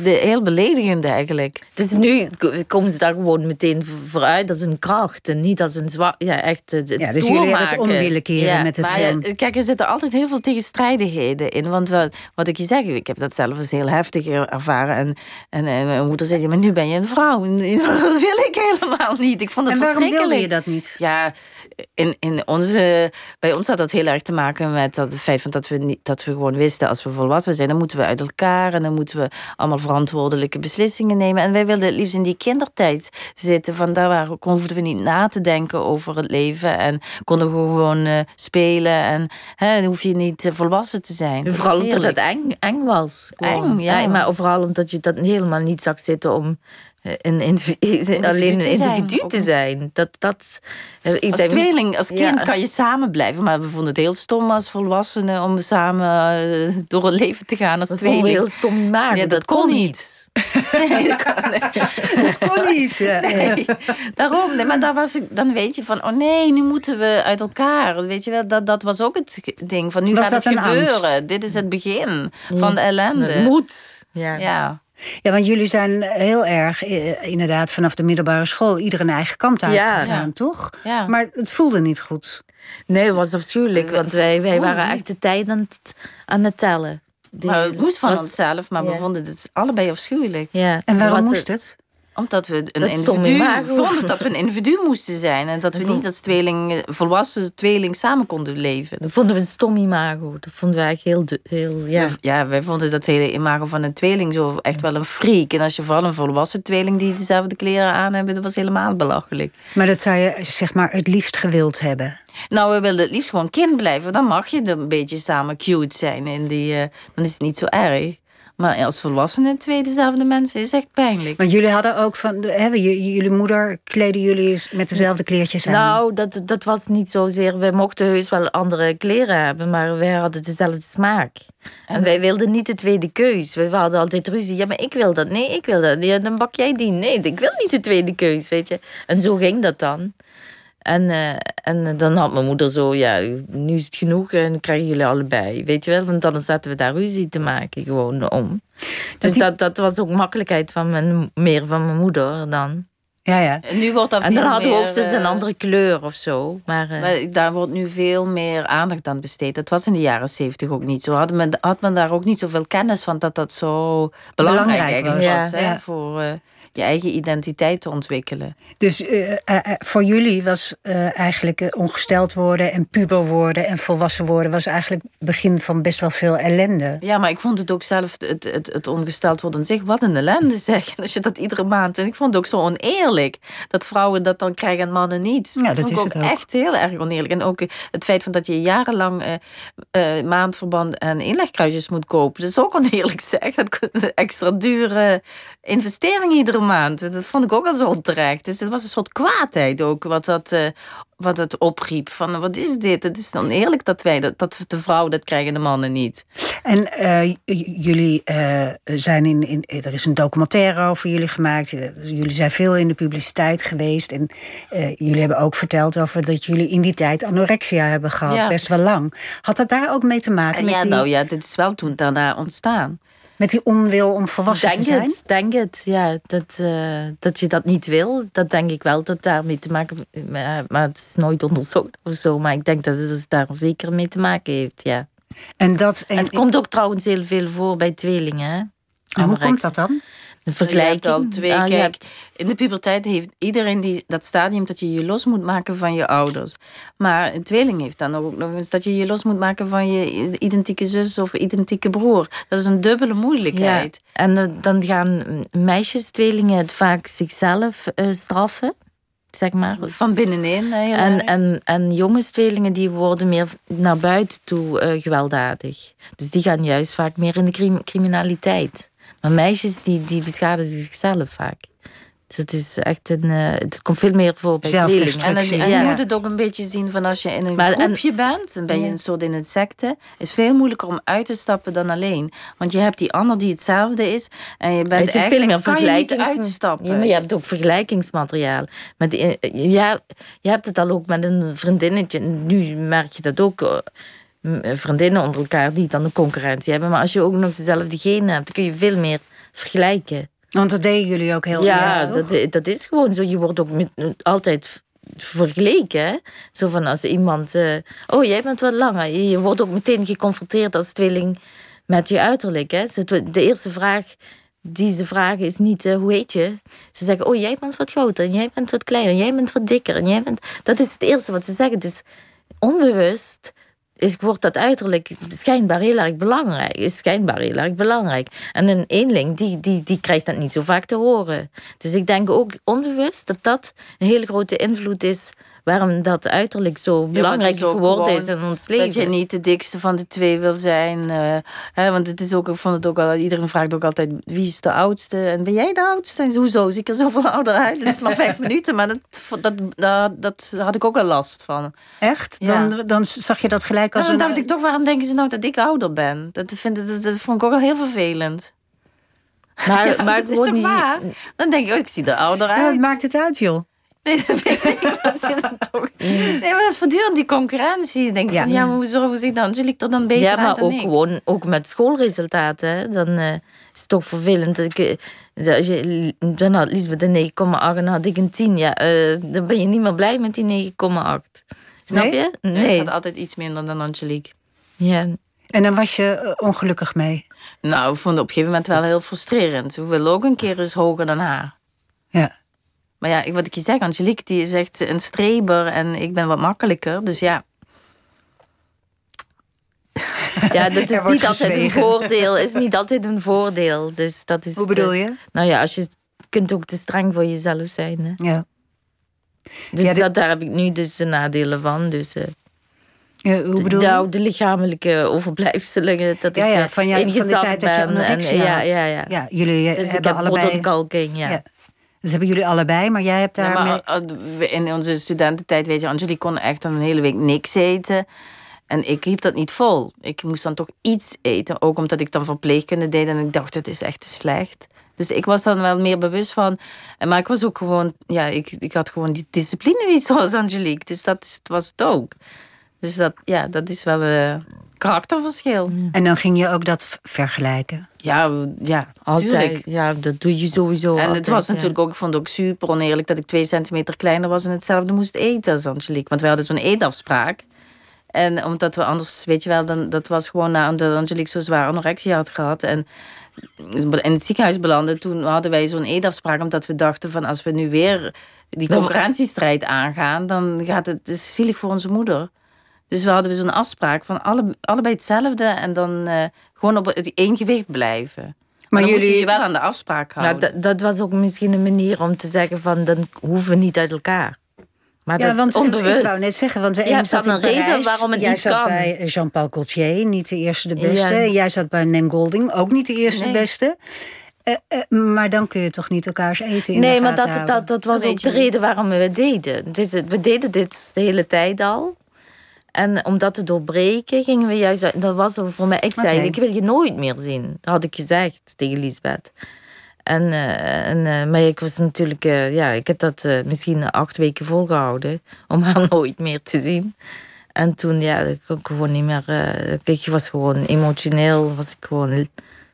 de, heel beledigend eigenlijk. Dus nu komen ze daar gewoon meteen vooruit als een kracht en niet als een zwaar. Ja, echt het, Ja, dus jullie hebben het om maken. willen keren Ja. met de Maar film. ja, kijk, er zitten altijd heel veel tegenstrijdigheden in. Want wat, wat ik je zeg, ik heb dat zelf eens heel heftig ervaren. En, en, en mijn moeder zei, ja, maar nu ben je een vrouw. (laughs) Dat wil ik helemaal niet. Ik vond het En waarom wilde verschrikkelijk. je dat niet? Ja, in, in onze, bij ons had dat heel erg te maken met dat het feit van dat, we niet, dat we gewoon wisten... als we volwassen zijn, dan moeten we uit elkaar... en dan moeten we allemaal verantwoordelijke beslissingen nemen. En wij wilden het liefst in die kindertijd zitten. Van daar waren, hoefden we niet na te denken over het leven... en konden we gewoon eh, spelen. En hè, dan hoef je niet eh, volwassen te zijn. Vooral omdat het eng, eng was. gewoon. Eng, ja. Maar vooral omdat je dat helemaal niet zag zitten om een (laughs) individu, alleen een te zijn. individu te zijn. Dat, dat, eh, ik Als tweeling, als kind Ja. kan je samen blijven. Maar we vonden het heel stom als volwassenen... om samen eh, door een leven te gaan als Dat tweeling. heel stom imago. Ja, (laughs) dat kon niet. Nee, dat kan niet. Dat kon niet. ja. Nee, daarom. Nee, maar daar was ik, dan weet je van, oh nee, nu moeten we uit elkaar. Weet je wel, dat, dat was ook het ding van, nu Was gaat dat het gebeuren. angst? Dit is het begin van de ellende. Het moet. Ja. Ja. Ja, want jullie zijn heel erg, eh, inderdaad, vanaf de middelbare school... ieder een eigen kant uitgegaan, Ja. toch? Ja. Maar het voelde niet goed. Nee, het was afschuwelijk. Want wij, wij waren echt de tijd aan het, aan het tellen. Die- Maar het moest van was- onszelf, maar we vonden het allebei afschuwelijk. Ja. En waarom Was moest het? Omdat we een individu vonden dat we een individu moesten zijn. En dat we niet als tweeling, volwassen tweeling samen konden leven. Dat vonden we een stom imago. Dat vonden we eigenlijk heel... heel ja. ja, wij vonden dat hele imago van een tweeling zo echt wel een freak. En als je vooral een volwassen tweeling die dezelfde kleren aan hebben... dat was helemaal belachelijk. Maar dat zou je zeg maar het liefst gewild hebben? Nou, we wilden het liefst gewoon kind blijven. Dan mag je een beetje samen cute zijn. En die, uh, dan is het niet zo erg. Maar als volwassenen twee dezelfde mensen is echt pijnlijk. Want jullie hadden ook van, hebben jullie moeder kleden jullie met dezelfde kleertjes aan? Nou, dat, dat was niet zozeer. We mochten heus wel andere kleren hebben, maar wij hadden dezelfde smaak. En wij wilden niet de tweede keus. We hadden altijd ruzie. Ja, maar ik wil dat. Nee, ik wil dat. Ja, dan bak jij die. Nee, ik wil niet de tweede keus, weet je. En zo ging dat dan. En, uh, en dan had mijn moeder zo, ja, nu is het genoeg en dan krijgen jullie allebei. Weet je wel, want dan zaten we daar ruzie te maken gewoon om. Dus, dus dat, dat was ook makkelijkheid van mijn, meer van mijn moeder dan. Ja, ja. En nu wordt dat En dan hadden we ook eens een andere kleur of zo. Maar, uh, maar, daar wordt nu veel meer aandacht aan besteed. Dat was in de jaren zeventig ook niet zo. Had men, had men daar ook niet zoveel kennis van dat dat zo belangrijk, belangrijk eigenlijk was. hè, voor, uh, je eigen identiteit te ontwikkelen. Dus uh, uh, voor jullie was eigenlijk ongesteld worden en puber worden en volwassen worden was eigenlijk het begin van best wel veel ellende. Ja, maar ik vond het ook zelf het, het, het ongesteld worden zich wat een ellende (laughs) zeg. Als je dat iedere maand. En ik vond het ook zo oneerlijk dat vrouwen dat dan krijgen en mannen niet. Ja, dat, is ik ook, het ook echt heel erg oneerlijk. En ook het feit van dat je jarenlang maandverband en inlegkruisjes moet kopen. Dat is ook oneerlijk (laughs) zeg. Dat extra dure investering iedere maand. Dat vond ik ook al zo onterecht. Dus het was een soort kwaadheid ook, wat dat, uh, wat het opriep. Van wat is dit? Het is dan eerlijk dat wij dat, dat de vrouwen dat krijgen, de mannen niet. En uh, jullie uh, zijn in, in. Er is een documentaire over jullie gemaakt. Jullie zijn veel in de publiciteit geweest. En jullie hebben ook verteld over dat jullie in die tijd anorexia hebben gehad. Ja. Best wel lang. Had dat daar ook mee te maken? Ja, met die... nou ja, dit is wel toen daarna ontstaan met die onwil om volwassen denk te zijn? Het, denk het, ja. Dat, uh, dat je dat niet wil, dat denk ik wel dat daarmee te maken heeft. Maar het is nooit onderzocht of zo. Maar ik denk dat het daar zeker mee te maken heeft, ja. En, dat, en, en het komt ook trouwens heel veel voor bij tweelingen. En hoe komt dat dan? De vergelijking. al twee, ah, kijk, in de puberteit heeft iedereen die, dat stadium dat je je los moet maken van je ouders. Maar een tweeling heeft dan ook nog eens dat je je los moet maken van je identieke zus of identieke broer. Dat is een dubbele moeilijkheid. Ja. En dan gaan meisjes, tweelingen het vaak zichzelf uh, straffen. Zeg maar. Van binnenin. En, en, en jongenstweelingen die worden meer naar buiten toe uh, gewelddadig. Dus die gaan juist vaak meer in de crim criminaliteit. Maar meisjes die, die beschadigen zichzelf vaak. Dus het is echt een. Uh, het komt veel meer voor bij tweelingen. En, en, je moet het ook een beetje zien van als je in een maar, groepje en, bent, dan ben je een soort in insecten. is veel moeilijker om uit te stappen dan alleen. Want je hebt die ander die hetzelfde is. En je bent eigenlijk kan vergelijkings... je niet uitstappen. Ja, maar je hebt ook vergelijkingsmateriaal. Met die, ja, je hebt het al ook met een vriendinnetje. Nu merk je dat ook vriendinnen onder elkaar die dan een concurrentie hebben. Maar als je ook nog dezelfde genen hebt, dan kun je veel meer vergelijken. Want dat deden jullie ook heel ja, erg, dat, dat is gewoon zo. Je wordt ook met, altijd vergeleken. Hè? Zo van als iemand... Uh, oh, jij bent wat langer. Je wordt ook meteen geconfronteerd als tweeling met je uiterlijk. Hè? De eerste vraag die ze vragen is niet uh, hoe heet je. Ze zeggen, oh, jij bent wat groter. En jij bent wat kleiner. En jij bent wat dikker. En jij bent... Dat is het eerste wat ze zeggen. Dus onbewust is, wordt dat uiterlijk schijnbaar heel erg belangrijk. Is schijnbaar heel erg belangrijk. En een eenling, die, die, die krijgt dat niet zo vaak te horen. Dus ik denk ook onbewust dat dat een hele grote invloed is waarom dat uiterlijk zo belangrijk ja, geworden is in ons leven. Dat je niet de dikste van de twee wil zijn. Uh, hè, want het is ook, ik vond het ook al, iedereen vraagt ook altijd wie is de oudste? En ben jij de oudste? En hoezo zie ik er zoveel (laughs) ouder uit? Het is maar vijf minuten, maar dat, dat, dat, dat, had ik ook al last van. Echt? Dan, ja. dan zag je dat gelijk als ja, dan een... dacht ik toch, waarom denken ze nou dat ik ouder ben? Dat, vind, dat, dat vond ik ook al heel vervelend. Maar, (laughs) ja, maar is toch waar? Dan denk ik, oh, ik zie er ouder uit. Ja, maakt het uit, joh. Nee, dat weet ik toch. Nee, maar voortdurend die concurrentie. Ik denk ja. van, ja, maar hoe zorgen ze dan? Zul ik er dan beter Ja, maar ook ik? gewoon ook met schoolresultaten. Dan uh, is het toch vervelend. Dat ik, als je, dan had Lisbeth een 9,8 en dan had ik een 10. Ja, uh, dan ben je niet meer blij met die 9,8. Snap nee? je? Nee. nee. Ik had altijd iets minder dan Angelique. Ja. En dan was je ongelukkig mee? Nou, ik vond het op een gegeven moment wel heel frustrerend. We willen ook een keer eens hoger dan haar. Ja. Maar ja, wat ik je zeg, Angelique, die is echt een streber en ik ben wat makkelijker. Dus ja. (laughs) Ja, dat is niet altijd een voordeel. Is niet altijd een voordeel. Dus dat is Hoe bedoel je? nou ja, als je kunt ook te streng voor jezelf zijn. Hè? Ja. Dus Ja, dit- dat, daar heb ik nu dus de nadelen van. Dus, eh, Ja, hoe bedoel je? nou, de lichamelijke overblijfselen. Dat ja, ik ja, eh, van, ja, van de ingezakt tijd dat je ben. En, ja, ja, ja. ja, jullie eh, Dus ik hebben heb allebei... ja. Dat hebben jullie allebei, maar jij hebt Ja, daar... maar eh, in onze studententijd, weet je, Angelique kon echt een hele week niks eten. En ik hield dat niet vol. Ik moest dan toch iets eten. Ook omdat ik dan verpleegkunde deed en ik dacht, het is echt te slecht. Dus ik was dan wel meer bewust van. en Maar ik was ook gewoon, ja, ik, ik had gewoon die discipline niet zoals Angelique. Dus dat was het ook. Dus dat, ja, dat is wel een karakterverschil. En dan ging je ook dat vergelijken. Ja, ja, Altijd. tuurlijk. Ja, dat doe je sowieso. En het was ja. natuurlijk ook, ik vond het ook super oneerlijk dat ik twee centimeter kleiner was en hetzelfde moest eten als Angelique. Want wij hadden zo'n eetafspraak. En omdat we anders, weet je wel, dan, dat was gewoon na omdat Angelique zo zwaar anorexia had gehad. En in het ziekenhuis belandde, toen hadden wij zo'n eetafspraak. Omdat we dachten van als we nu weer die concurrentiestrijd aangaan, dan gaat het, het is zielig voor onze moeder. Dus we hadden zo'n afspraak van alle, allebei hetzelfde en dan eh, gewoon op het één gewicht blijven. Maar, Maar dan moet jullie- je je wel aan de afspraak houden. dat, dat was ook misschien een manier om te zeggen van dan hoeven we niet uit elkaar. Maar Ja, dat want is ik onbewust. wou net zeggen, want de hebt zat een reden waarom het jij niet zat kan. bij Jean-Paul Gaultier, niet de eerste de beste. Ja. Jij zat bij Nem Golding, ook niet de eerste Nee. de beste. Eh, eh, maar dan kun je toch niet elkaars eten in Nee, de maar gaten dat, houden? dat, dat was Dat ook de reden waarom we het deden. We deden dit de hele tijd al. En om dat te doorbreken gingen we juist... uit- Dat was voor mij... Ik zei, ik wil je nooit meer zien. Dat had ik gezegd tegen Lisbeth. En, eh, en, eh, maar ik was natuurlijk... eh, ja, ik heb dat misschien acht weken volgehouden. Om haar (laughs) nooit meer te zien. En toen, ja, ik kon gewoon niet meer... ik was gewoon emotioneel, was ik gewoon...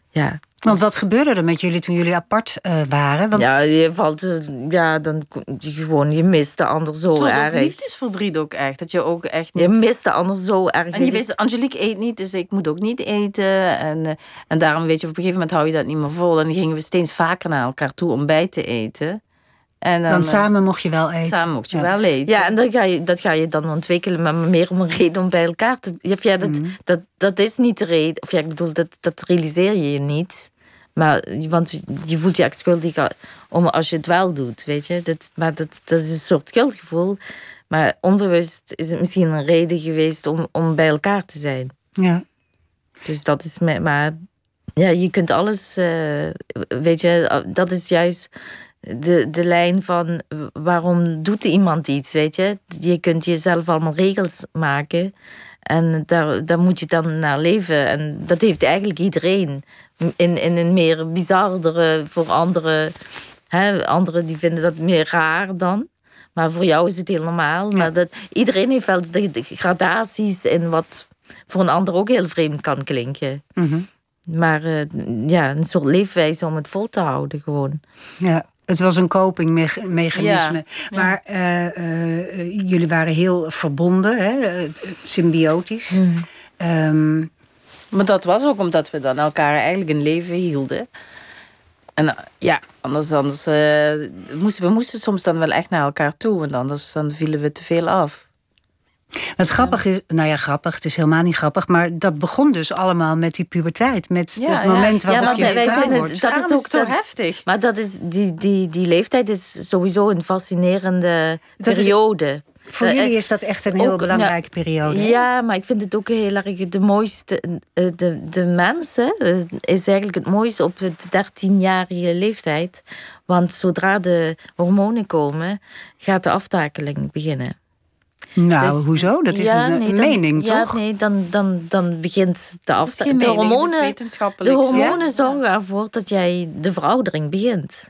Ja, Want wat gebeurde er met jullie toen jullie apart eh, waren? Want ja, je valt, eh, ja, dan je gewoon, je mist de ander zo Zo erg. liefdesverdriet ook echt. Dat je ook echt niet... Je mist de ander zo erg. En je Dat wist, Angelique eet niet, dus ik moet ook niet eten. En, eh, en daarom weet je, op een gegeven moment hou je dat niet meer vol. En dan gingen we steeds vaker naar elkaar toe om bij te eten. En dan, dan eh, samen mocht je wel eten. samen mocht je Ja. wel eten. Ja, en dan ga je, dat ga je dan ontwikkelen, maar meer om een reden om bij elkaar te... Ja, ja, dat, Mhm. dat, dat is niet de reden. Of ja, ik bedoel, dat, dat realiseer je je niet. Maar, want je voelt je echt schuldig om als je het wel doet, weet je. Dat, maar dat, dat is een soort schuldgevoel. Maar onbewust is het misschien een reden geweest om, om bij elkaar te zijn. Ja. Dus dat is me, maar ja, je kunt alles, eh, weet je, dat is juist de, de lijn van waarom doet iemand iets, weet je. Je kunt jezelf allemaal regels maken en daar, daar moet je dan naar leven. En dat heeft eigenlijk iedereen in, in een meer bizardere, voor anderen, hè, anderen die vinden dat meer raar dan. Maar voor jou is het heel normaal. Maar dat, iedereen heeft wel de, de gradaties in wat voor een ander ook heel vreemd kan klinken. Mhm. Maar eh, ja, een soort leefwijze om het vol te houden gewoon. Ja, het was een copingmechanisme. Ja, Maar eh, eh, jullie waren heel verbonden, hè? eh, symbiotisch. Hmm. Ehm, Maar dat was ook omdat we dan elkaar eigenlijk in leven hielden. En ja, anders, anders moesten we moesten soms dan wel echt naar elkaar toe. Want anders dan vielen we te veel af. Wat grappig is, nou ja, grappig, het is helemaal niet grappig, maar dat begon dus allemaal met die puberteit. Met Ja, het ja. moment Ja, waarop maar je vrouw wordt. dat is ook zo heftig. Maar dat is, die, die, die leeftijd is sowieso een fascinerende Dat is- periode. Voor Eh, jullie is dat echt een heel ook, belangrijke periode. hè? Ja, maar ik vind het ook heel erg de mooiste. eh, De, de mensen eh, is eigenlijk het mooiste op de 13-jarige leeftijd. Want zodra de hormonen komen, gaat de aftakeling beginnen. Nou, Dus- hoezo? Dat is Ja, een, nee, een dan- mening, ja, toch? nee, dan, dan, dan begint de geen De hormonen, de hormonen zorgen ervoor dat jij de veroudering begint.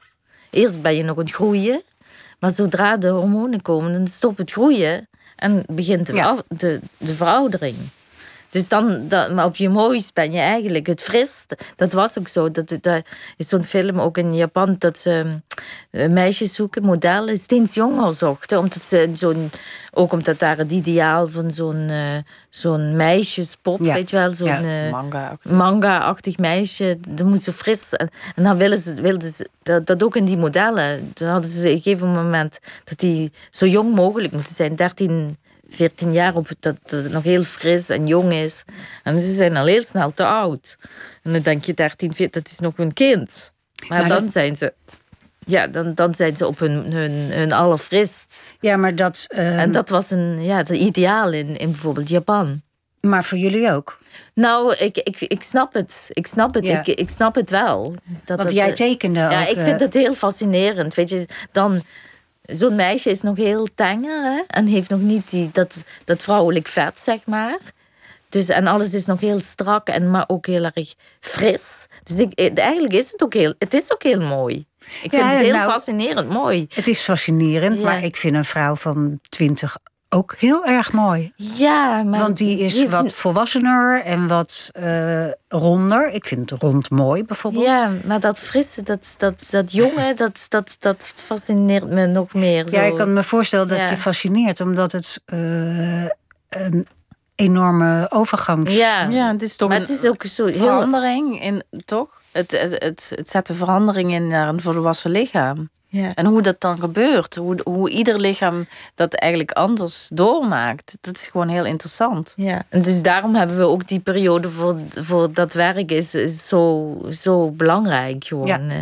Eerst ben je nog aan het groeien, maar zodra de hormonen komen, dan stopt het groeien en begint de, Ja. de, de veroudering. Dus dan, dat, maar op je mooist ben je eigenlijk het frist. Dat was ook zo. Dat, dat is zo'n film ook in Japan dat ze uh, meisjes zoeken, modellen, steeds jonger zochten. Omdat ze zo'n, ook omdat daar het ideaal van zo'n uh, zo'n meisjespop, Ja. weet je wel, zo'n Ja. eh, Manga. manga-achtig meisje. Dat moet zo fris. En, en dan willen ze, wilden ze dat, dat ook in die modellen. Toen hadden ze op een gegeven moment dat die zo jong mogelijk moeten zijn. 13, 14 jaar, op, dat, dat het nog heel fris en jong is. En ze zijn al heel snel te oud. En dan denk je 13, 14, dat is nog een kind. Maar, Maar dan dat- zijn ze... Ja, dan, dan zijn ze op hun, hun, hun allerfrist. Ja, maar dat. eh, En dat was een ja, de ideaal in, in bijvoorbeeld Japan. Maar voor jullie ook. Nou, ik, ik, ik snap het. Ik snap het. Ja. Ik, ik snap het wel. Dat Want het, jij eh, tekende Ja, ook. ik eh, vind het heel fascinerend. Weet je, dan... Zo'n meisje is nog heel tenger hè? en heeft nog niet die, dat, dat vrouwelijk vet, zeg maar. Dus, en alles is nog heel strak, en, maar ook heel erg fris. Dus ik, eh, eigenlijk is het ook heel, het is ook heel mooi. Ik vind het heel nou- fascinerend mooi. Het is fascinerend, Ja. maar ik vind een vrouw van 20 ook heel erg mooi. Ja, maar... Want die is wat volwassener en wat eh, ronder. Ik vind het rond mooi bijvoorbeeld. Ja, maar dat frisse, dat, dat, dat jonge, (laughs) dat, dat, dat fascineert me nog meer. Ja, zo. ik kan me voorstellen dat Ja. je fascineert, omdat het eh, een enorme overgangs... Ja, Ja, het is toch maar een het is ook zo heel... verandering in, toch? Het, het, het, het zet de verandering in naar een volwassen lichaam. Ja. En hoe dat dan gebeurt, hoe, hoe ieder lichaam dat eigenlijk anders doormaakt, dat is gewoon heel interessant. Ja, en dus daarom hebben we ook die periode voor, voor dat werk is, is zo, zo belangrijk gewoon. Ja. eh,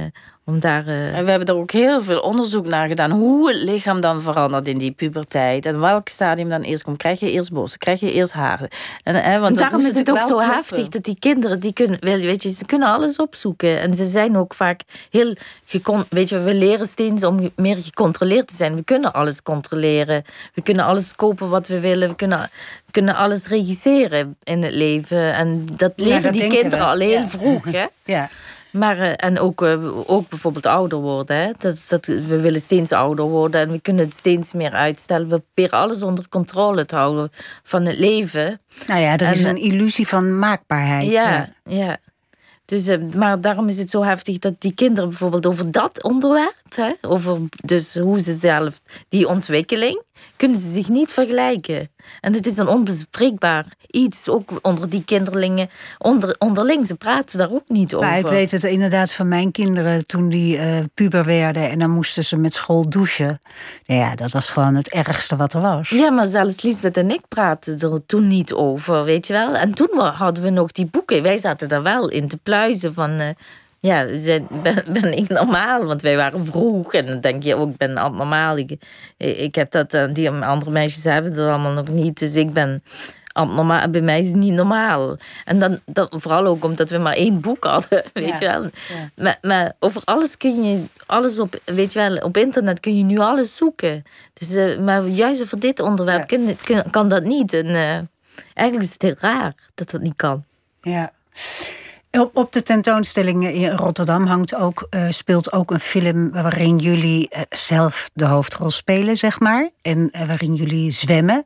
om daar... eh, En we hebben er ook heel veel onderzoek naar gedaan. Hoe het lichaam dan verandert in die puberteit. En welk stadium dan eerst komt. Krijg je eerst borsten? Krijg je eerst haren? En, hè, want en dat daarom is het ook zo heftig dat die kinderen, die kunnen, weet je, ze kunnen alles opzoeken. En ze zijn ook vaak heel, gecon, weet je, we leren steeds om meer gecontroleerd te zijn. We kunnen alles controleren. We kunnen alles kopen wat we willen. We kunnen, we kunnen alles regisseren in het leven. En dat leren dat die kinderen we. al heel Ja. vroeg, hè. (laughs) Ja. Maar, eh, en ook, eh, ook bijvoorbeeld ouder worden. Hè? Dat, dat, we willen steeds ouder worden en we kunnen het steeds meer uitstellen. We proberen alles onder controle te houden van het leven. Nou ja, er is En, een illusie van maakbaarheid. Ja, ja. Dus, eh, maar daarom is het zo heftig dat die kinderen bijvoorbeeld over dat onderwerp, hè, over dus hoe ze zelf, die ontwikkeling, kunnen ze zich niet vergelijken. En het is een onbespreekbaar iets, ook onder die kinderlingen, onder, onderling. Ze praten daar ook niet over. Maar ik weet het inderdaad van mijn kinderen toen die eh, puber werden en dan moesten ze met school douchen. Nou ja, dat was gewoon het ergste wat er was. Ja, maar zelfs Lisbeth en ik praten er toen niet over, weet je wel. En toen hadden we nog die boeken. Wij zaten daar wel in te pluizen van... eh, ja, zijn, (laughs) ben, ben ik normaal? Want wij waren vroeg. En dan denk je ook, ik ben abnormaal. Ik, ik heb dat, eh, die andere meisjes hebben dat allemaal nog niet. Dus ik ben abnormaal. Bij mij is het niet normaal. En dan, dan vooral ook omdat we maar één boek hadden, (laughs) weet je wel. Maar, maar over alles kun je, alles op, weet je wel, op internet kun je nu alles zoeken. Dus, eh, maar juist over dit onderwerp Ja. kun- kun- kan dat niet. En eh, eigenlijk is het heel raar dat dat niet kan. Ja. Op, de tentoonstelling in Rotterdam hangt ook, eh, speelt ook een film waarin jullie eh, zelf de hoofdrol spelen, zeg maar. En eh, waarin jullie zwemmen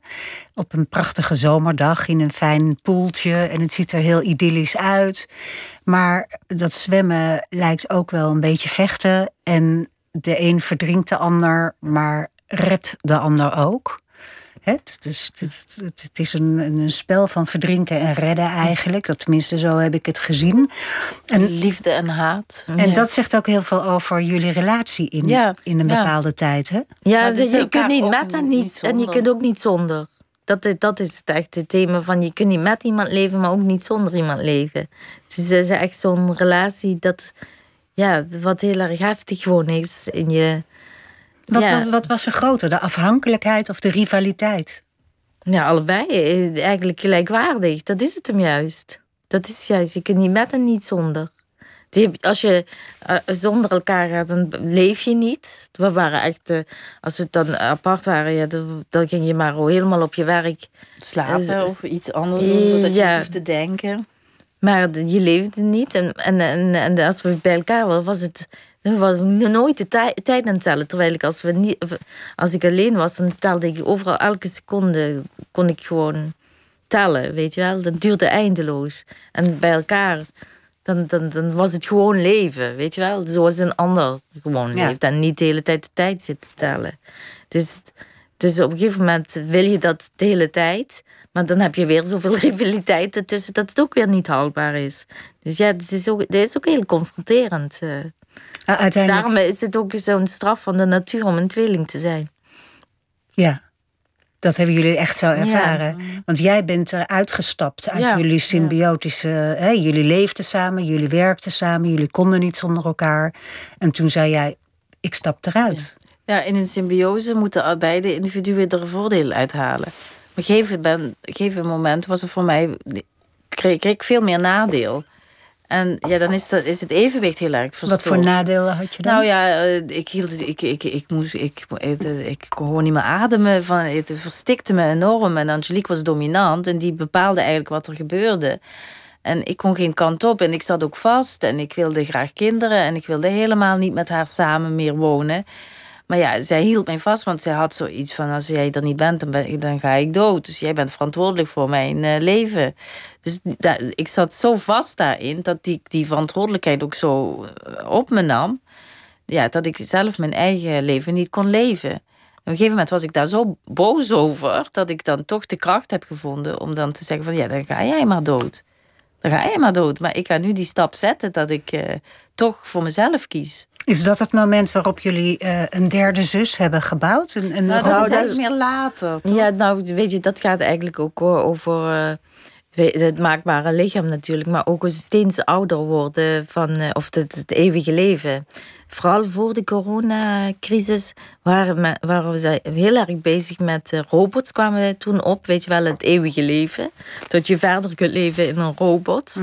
op een prachtige zomerdag in een fijn poeltje. En het ziet er heel idyllisch uit. Maar dat zwemmen lijkt ook wel een beetje vechten. En de een verdrinkt de ander, maar redt de ander ook. Het is, het, is een, een spel van verdrinken en redden eigenlijk. Dat, tenminste, zo heb ik het gezien. En, Liefde en haat. en Ja. dat zegt ook heel veel over jullie relatie in, Ja, in een ja. bepaalde tijd. Hè? Ja, dus je kunt niet met en, niet niet, en je zonder. kunt ook niet zonder. Dat, is- dat is het echt het thema van je kunt niet met iemand leven, maar ook niet zonder iemand leven. Dus het is echt zo'n relatie dat, ja, wat heel erg heftig gewoon is in je. Wat, ja, wat, wat was er groter, de afhankelijkheid of de rivaliteit? ja, allebei eh, eigenlijk gelijkwaardig. Dat is het hem juist. Dat is juist, je kunt niet met en niet zonder. Die- Als je eh, zonder elkaar gaat, dan leef je niet. We waren echt, eh, als we dan apart waren, ja, dan, dan ging je maar helemaal op je werk. Slapen of iets anders doen, zodat je ja. hoeft te denken. Maar je leefde niet. En, en, en, en als we bij elkaar waren, was het. Was nooit de tij- tijd aan het tellen. Terwijl ik als, we niet, als ik alleen was, dan telde ik overal elke seconde. kon ik gewoon tellen, weet je wel. Dat duurde eindeloos. En bij elkaar, dan, dan, dan was het gewoon leven, weet je wel. Zoals een ander gewoon Ja. leeft. En niet de hele tijd de tijd zit te tellen. Dus, dus op een gegeven moment wil je dat de hele tijd. Maar dan heb je weer zoveel (laughs) rivaliteit ertussen dat het ook weer niet houdbaar is. Dus ja, het is ook, het is ook heel confronterend. Uiteindelijk, Daarom is het ook zo'n straf van de natuur om een tweeling te zijn. ja. Dat hebben jullie echt zo ervaren. Want jij bent eruit gestapt uit Ja, jullie symbiotische... Hè, jullie leefden samen, jullie werkten samen... jullie konden niet zonder elkaar. En toen zei jij, ik stap eruit. Ja, in een symbiose moeten beide individuen er voordeel een gegeven, ben, een gegeven moment was er voor mij, kreeg, kreeg ik veel meer nadeel. En ja, dan is, dat, is het evenwicht heel erg verstoord. Wat voor nadelen had je dan? Nou ja, eh, ik, hield, ik, ik, ik, moest, ik, ik, ik kon gewoon niet meer ademen. Van, het verstikte me enorm. En Angelique was dominant en die bepaalde eigenlijk wat er gebeurde. En ik kon geen kant op en ik zat ook vast. En ik wilde graag kinderen en ik wilde helemaal niet met haar samen meer wonen. Maar ja, zij hield mij vast, want zij had zoiets van... als jij er niet bent, dan, dan ga ik dood. Dus jij bent verantwoordelijk voor mijn eh, leven. Dus ik zat zo vast daarin... dat ik die verantwoordelijkheid ook zo eh, op me nam... Ja, dat ik zelf mijn eigen leven niet kon leven. Op een gegeven moment was ik daar zo boos over... dat ik dan toch de kracht heb gevonden om dan te zeggen van... ja, dan ga jij maar dood. Dan ga jij maar dood. Maar ik ga nu die stap zetten dat ik eh, toch voor mezelf kies. Is dat het moment waarop jullie eh, een derde zus hebben gebouwd? Een, een Nou, dat is eigenlijk meer later. toch? Ja, nou, weet je, dat gaat eigenlijk ook over eh, we- het maakbare lichaam natuurlijk, maar ook een steeds ouder worden van, eh, of het, het eeuwige leven. Vooral voor de coronacrisis waren, me, waren we heel erg bezig met robots, kwamen we toen op, weet je wel, het eeuwige leven. Dat je verder kunt leven in een robot.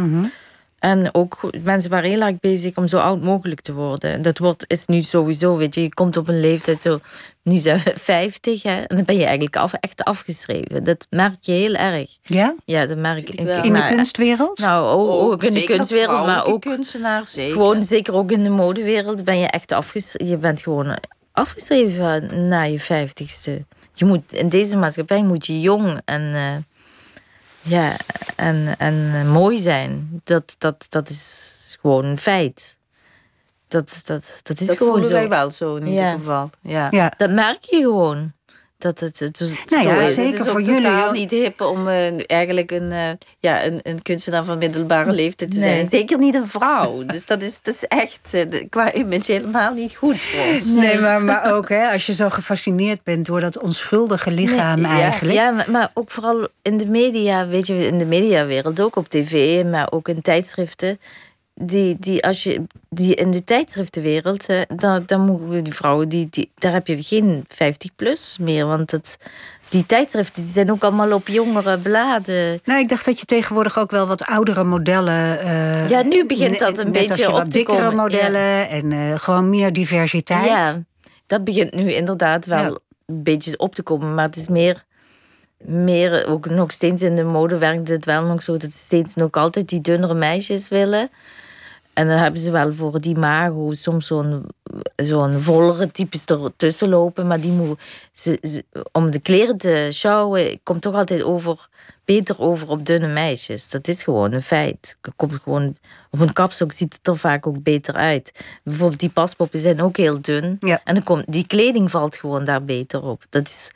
En ook mensen waren heel erg bezig om zo oud mogelijk te worden. En dat wordt, is nu sowieso, weet je, je komt op een leeftijd zo, nu zijn we 50, hè, en dan ben je eigenlijk af, echt afgeschreven. Dat merk je heel erg. Ja? Ja, dat merk ik. wel. In de kunstwereld? Nou, ook, ook in de kunstwereld, maar ook kunstenaar, zeker. gewoon, zeker ook in de modewereld, ben je echt afgeschreven. Je bent gewoon afgeschreven na je vijftigste. Je moet, in deze maatschappij moet je jong en, eh, ja, en, en mooi zijn. Dat, dat, dat is gewoon een feit. Dat, dat, dat is dat gewoon voelen zo. wij wel zo in Ja. ieder geval. Ja. Ja. Dat merk je gewoon. Dat het, het, het Nou ja, is. zeker Het is voor jullie, hoor. niet hip om eh, eigenlijk een, eh, ja, een, een kunstenaar van middelbare leeftijd te Nee. zijn. Zeker niet een vrouw. (laughs) Dus dat is, dat is echt eh, qua image helemaal niet goed voor ons. Nee, maar, maar ook hè, als je zo gefascineerd bent door dat onschuldige lichaam Nee, eigenlijk. Ja, maar, maar ook vooral in de media, weet je, in de mediawereld, ook op tv, maar ook in tijdschriften. Die, die als je die in de tijdschriftenwereld, eh, dan, dan moeten die vrouwen, die, die, daar heb je geen 50 plus meer. Want het, die tijdschriften die zijn ook allemaal op jongere bladen. Nou, ik dacht dat je tegenwoordig ook wel wat oudere modellen. eh, Ja, nu begint dat een als beetje je op wat te dikkere komen, modellen en eh, gewoon meer diversiteit. Ja, dat begint nu inderdaad wel Ja. een beetje op te komen. Maar het is meer, meer ook nog steeds in de mode werkt het wel nog zo dat ze steeds nog altijd die dunnere meisjes willen. En dan hebben ze wel voor die mago soms zo'n zo'n vollere types ertussen lopen. Maar die moet, ze, ze- om de kleren te sjouwen, komt toch altijd over, beter over op dunne meisjes. Dat is gewoon een feit. Komt gewoon, op een kapstok ziet het er vaak ook beter uit. Bijvoorbeeld die paspoppen zijn ook heel dun. Ja. En dan komt, die kleding valt gewoon daar beter op. Dat is,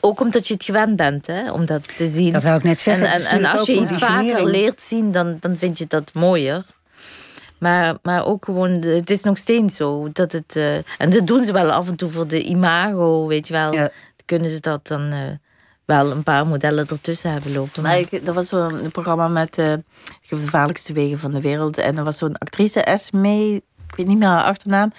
ook omdat je het gewend bent hè, om dat te zien. Dat wou ik net zeggen. En, en, als je iets vaker leert zien, dan, dan vind je dat mooier. Maar, maar ook gewoon, het is nog steeds zo dat het. eh, en dat doen ze wel af en toe voor de imago, weet je wel. Ja. Kunnen ze dat dan eh, wel een paar modellen ertussen hebben lopen. Maar ik, er was zo'n programma met de gevaarlijkste wegen van de wereld. En er was zo'n actrice, Esme, ik weet niet meer haar achternaam.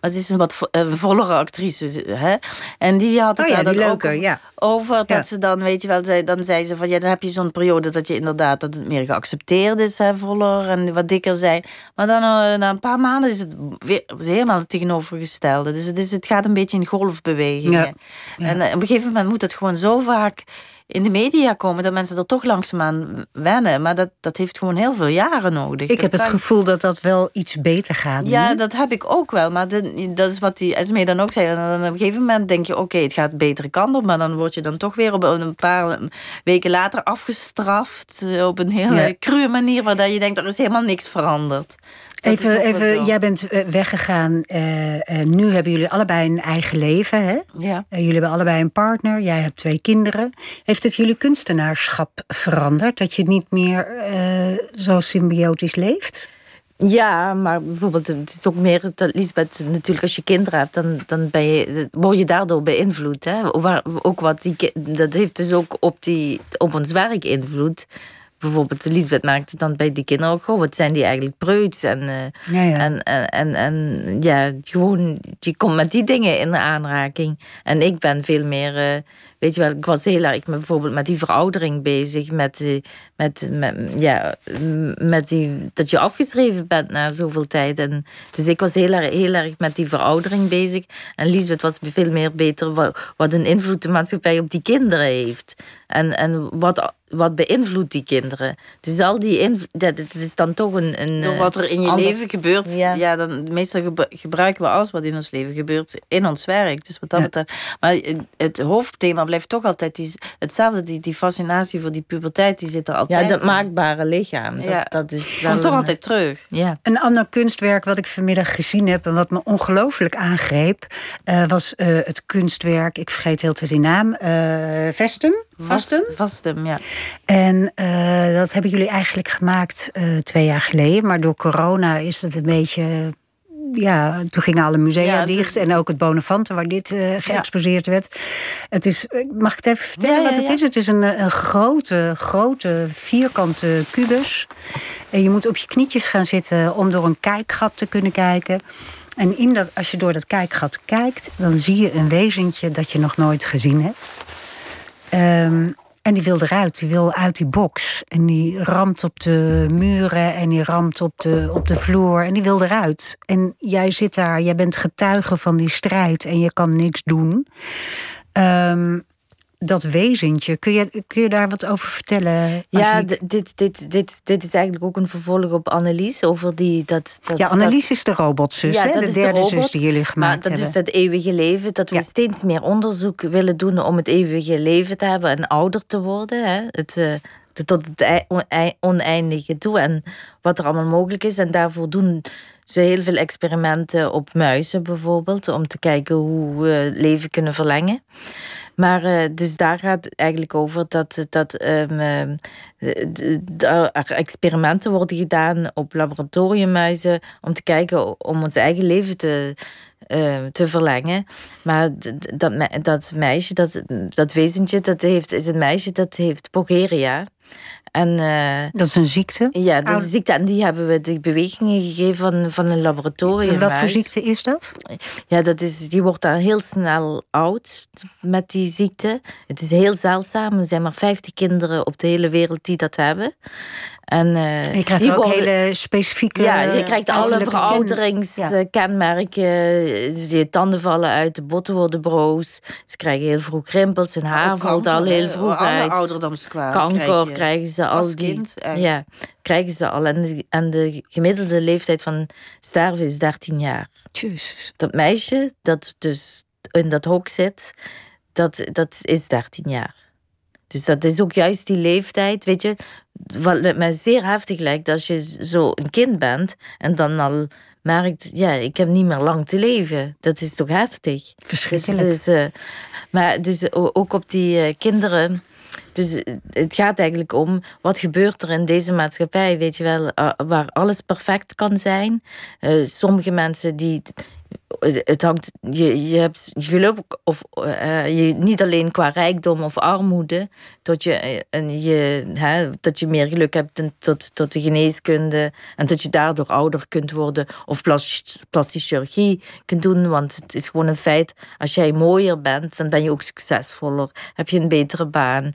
Maar ze is een wat eh, vollere actrice. Hè? En die had het Oh ja, daar dan ook over, ja. over dat Ja. ze dan, weet je wel, zei, dan zei ze van ja, dan heb je zo'n periode dat je inderdaad dat het meer geaccepteerd is, hè, voller en wat dikker zijn. Maar dan eh, na een paar maanden is het weer helemaal het tegenovergestelde. Dus het, is, het gaat een beetje in golfbewegingen. En eh, op een gegeven moment moet het gewoon zo vaak in de media komen, dat mensen er toch langzaamaan wennen. Maar dat, dat heeft gewoon heel veel jaren nodig. Ik heb het gevoel dat dat wel iets beter gaat. Ja, dat heb ik ook wel. Maar dat is wat die Esmee dan ook zei. En dan op een gegeven moment denk je, oké, het gaat betere kant op. Maar dan word je dan toch weer op een paar weken later afgestraft. Eh, op een hele ja. cruwe manier, waar je denkt, er is helemaal niks veranderd. Even, even jij bent eh, weggegaan. Uh, nu hebben jullie allebei een eigen leven. Hè? Ja. jullie hebben allebei een partner. Jij hebt twee kinderen. Heeft het jullie kunstenaarschap veranderd? Dat je niet meer zo symbiotisch leeft? Ja, maar bijvoorbeeld, het is ook meer dat Lisbeth, natuurlijk, als je kinderen hebt, dan, dan ben je, word je daardoor beïnvloed. Hè? Ook wat die, dat heeft dus ook op, die, op ons werk invloed bijvoorbeeld Lisbeth maakte dan bij die kinderen ook, wat zijn die eigenlijk preuts? En, uh, En, en, en, en, ja, gewoon, je komt met die dingen in aanraking. En ik ben veel meer, uh, weet je wel, ik was heel erg bijvoorbeeld met die veroudering bezig, met, uh, met, met, ja, met die, dat je afgeschreven bent na zoveel tijd. En, dus ik was heel erg, heel erg met die veroudering bezig. En Lisbeth was veel meer beter wat, wat een invloed de maatschappij op die kinderen heeft. En, en wat wat beïnvloedt die kinderen? Dus al die invloed, dat, is dan toch een. een Door wat er in je leven gebeurt, ja. dan meestal gebruiken we alles wat in ons leven gebeurt in ons werk. Dus wat dat betreft. Maar het hoofdthema blijft toch altijd die, hetzelfde. Die, die fascinatie voor die puberteit, die zit er altijd. Ja, dat maakbare lichaam. Dat, ja. dat is wel Komt toch altijd terug. Ja. Een ander kunstwerk wat ik vanmiddag gezien heb en wat me ongelooflijk aangreep, uh, was uh, het kunstwerk, ik vergeet heel te die naam, uh, Vestum. Vastum? Vastum, ja. En uh, dat hebben jullie eigenlijk gemaakt uh, twee jaar geleden. Maar door corona is het een beetje. Ja, toen gingen alle musea ja, dicht. En ook het Bonafante, waar dit uh, geëxposeerd ja. werd. Het is, mag ik het even vertellen wat het is? Het is een, een grote, grote vierkante kubus. En je moet op je knietjes gaan zitten om door een kijkgat te kunnen kijken. En in dat, als je door dat kijkgat kijkt, dan zie je een wezentje dat je nog nooit gezien hebt. Um, en die wil eruit, die wil uit die box. En die ramt op de muren en die ramt op de, op de vloer en die wil eruit. En jij zit daar, jij bent getuige van die strijd en je kan niks doen. Um, dat wezentje. Kun je, kun je daar wat over vertellen? Ja, dit, dit, dit, dit is eigenlijk ook een vervolg op Annelies. Over die, dat, dat, ja, Annelies is de robotzus, ja, hè? de derde de zus die jullie gemaakt maar dat hebben. is dat eeuwige leven. Dat we steeds meer onderzoek willen doen om het eeuwige leven te hebben en ouder te worden. Hè? Het, uh, tot het oneindige toe en wat er allemaal mogelijk is. En daarvoor doen ze heel veel experimenten op muizen bijvoorbeeld, om te kijken hoe we leven kunnen verlengen. Maar uh, dus daar gaat het eigenlijk over dat, dat um, er experimenten worden gedaan op laboratoriummuizen om te kijken om ons eigen leven te, uh, te verlengen. Maar dat, dat meisje, dat, dat wezentje, dat heeft, is een meisje dat heeft progeria. En, uh, dat is een ziekte? Ja, dat is een ziekte. En die hebben we de bewegingen gegeven van, van een laboratorium. En wat voor ziekte is dat? Ja, dat is, die wordt daar heel snel oud met die ziekte. Het is heel zeldzaam. Er zijn maar 50 kinderen op de hele wereld die dat hebben. En, uh, je krijgt ook hele specifieke. Ja, je krijgt alle verouderingskenmerken. Je tanden vallen uit, de botten worden broos. Ze krijgen heel vroeg rimpels, hun haar valt al heel vroeg uit. ouderdomskwaal. Kanker krijgen ze al. Als kind. ja, krijgen ze al. En de, en de gemiddelde leeftijd van sterven is 13 jaar. Jezus. Dat meisje dat dus in dat hok zit, dat, dat is 13 jaar. Dus dat is ook juist die leeftijd, weet je, wat mij zeer heftig lijkt als je zo een kind bent en dan al merkt, ja, ik heb niet meer lang te leven. Dat is toch heftig? Verschrikkelijk. Dus, uh, maar dus ook op die uh, kinderen. Dus het gaat eigenlijk om wat gebeurt er in deze maatschappij, weet je wel, waar alles perfect kan zijn. sommige mensen die het hangt, je, je hebt geluk, of uh, je, niet alleen qua rijkdom of armoede, dat je, eh, en je, hè, dat je meer geluk hebt tot, tot de geneeskunde en dat je daardoor ouder kunt worden of plastische chirurgie kunt doen. Want het is gewoon een feit, als jij mooier bent, dan ben je ook succesvoller, heb je een betere baan.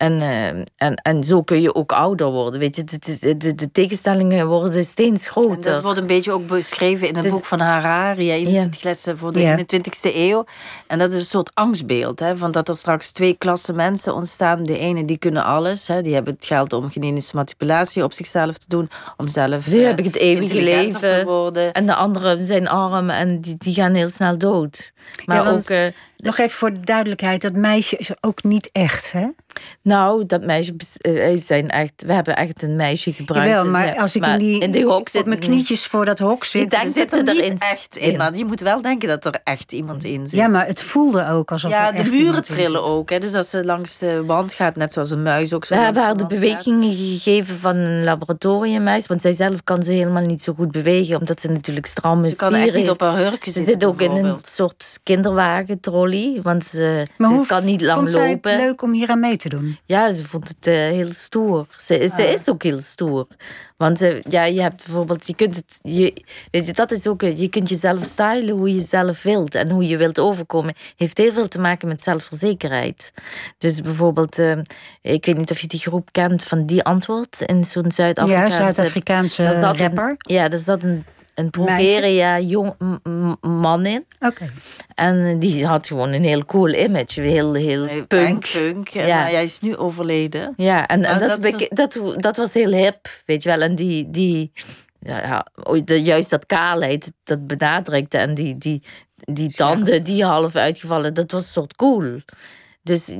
En, uh, en, en zo kun je ook ouder worden. Weet je, de, de, de tegenstellingen worden steeds groter. En dat wordt een beetje ook beschreven in het dus, boek van Harari. Je, uitglessen voor de 21ste eeuw. En dat is een soort angstbeeld. Hè, van dat er straks twee klassen mensen ontstaan. De ene die kunnen alles. Hè, die hebben het geld om genetische manipulatie op zichzelf te doen. Om zelf die hebben het eeuwige leven. te worden. En de anderen zijn arm en die, die gaan heel snel dood. Maar ook... Uh, nog even voor de duidelijkheid, dat meisje is ook niet echt, hè? Nou, dat meisje uh, zijn echt. We hebben echt een meisje gebruikt. Jawel, maar als ik in die, in die hok zit, op mijn knietjes voor dat hok zit, ik denk dat ze er echt in. Maar je moet wel denken dat er echt iemand in zit. Ja, maar het voelde ook alsof ja, er echt de muren trillen ook. Hè. Dus als ze langs de wand gaat, net zoals een muis ook zo. We hebben haar de, bewegingen gegeven van een laboratoriummuis, want zij zelf kan ze helemaal niet zo goed bewegen, omdat ze natuurlijk stramme ze spieren kan echt niet op haar hurken Ze zit ook in een soort kinderwagen trolley, want ze, ze kan niet lang vond lopen. het leuk om hier aan mee te doen? Ja, ze vond het uh, heel stoer. Ze, ze ah. is ook heel stoer. Want uh, ja, je hebt bijvoorbeeld, je kunt het, je, weet je, dat is ook, je kunt jezelf stylen hoe je zelf wilt en hoe je wilt overkomen. Heeft heel veel te maken met zelfverzekerheid. Dus bijvoorbeeld, uh, ik weet niet of je die groep kent van die antwoord in zo'n Zuid-Afrikaanse. Ja, Zuid-Afrikaanse rapper. Een, ja, er zat een een Bulgaria jong man in. Oké. En die had gewoon een heel cool image, heel, heel punk. punk. ja. hij is nu overleden. Ja, en, en dat, dat, dat, dat, was heel hip, weet je wel. En die, die ja, juist dat kaalheid, dat benadrukte. En die, die, die tanden, die half uitgevallen, dat was een soort cool. Dus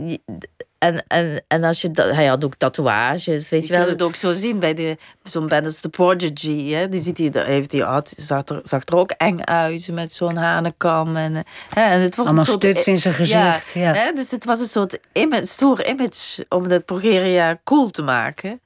en, en, en als je dat, hij had ook tatoeages, weet je, wel. Je kunt het ook zo zien bij zo'n band als The Prodigy. Hè? Die ziet hij, heeft die, had, zag, er, zag er ook eng uit met zo'n hanekam. En, hè? en het wordt Allemaal een soort, stuts in zijn gezicht. Ja, Hè? Dus het was een soort image, stoer image om de Progeria cool te maken.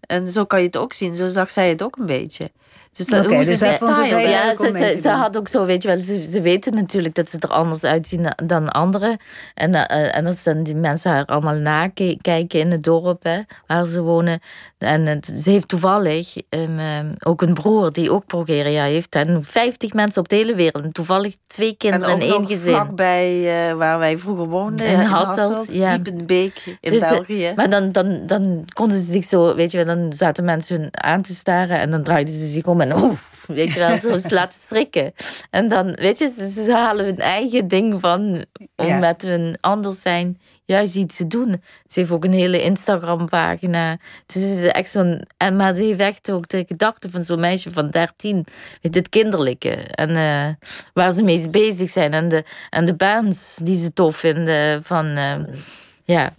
En zo kan je het ook zien. Zo zag zij het ook een beetje. Dus, dat, okay, dus zij vond het ja, ze, ze, ze, had ook zo, weet je wel, ze, ze weten natuurlijk dat ze er anders uitzien dan anderen. En, uh, en als dan die mensen haar allemaal nakijken in het dorp hè, waar ze wonen. En ze heeft toevallig um, ook een broer die ook progeria heeft. En 50 mensen op de hele wereld. Toevallig twee kinderen en, één gezin. vlakbij uh, waar wij vroeger woonden. In Hasselt, ja. Diep in in dus, België. Maar dan, dan, dan konden ze zich zo, weet je wel, dan zaten mensen hun aan te staren. En dan draaiden ze zich om en oeh, weet je wel, zo ze (laughs) laten schrikken. En dan, weet je, ze, ze halen hun eigen ding van om met hun anders zijn juist iets te doen. Ze heeft ook een hele Instagram-pagina. Dus is echt zo'n. Maar ze heeft echt ook de gedachte van zo'n meisje van 13. Met het kinderlijke. En uh, waar ze mee bezig zijn. En de, en de bands die ze tof vinden. Van. Uh, ja,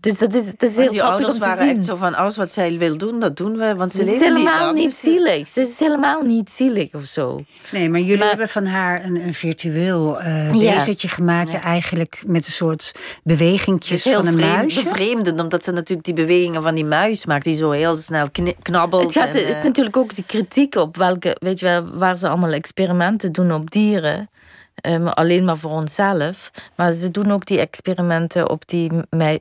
dus dat is, dat is heel die ouders waren echt zo van alles wat zij wil doen, dat doen we. Want ze, is helemaal niet, zielig. Ze is helemaal niet zielig of zo. Nee, maar jullie hebben van haar een, een virtueel uh, gemaakt. Eigenlijk met een soort bewegingjes van een vreemd, muisje. bevreemdend, omdat ze natuurlijk die bewegingen van die muis maakt. Die zo heel snel knabbelt. Het gaat, is eh, natuurlijk ook de kritiek op welke, weet je wel, waar ze allemaal experimenten doen op dieren. Um, alleen maar voor onszelf. Maar ze doen ook die experimenten op die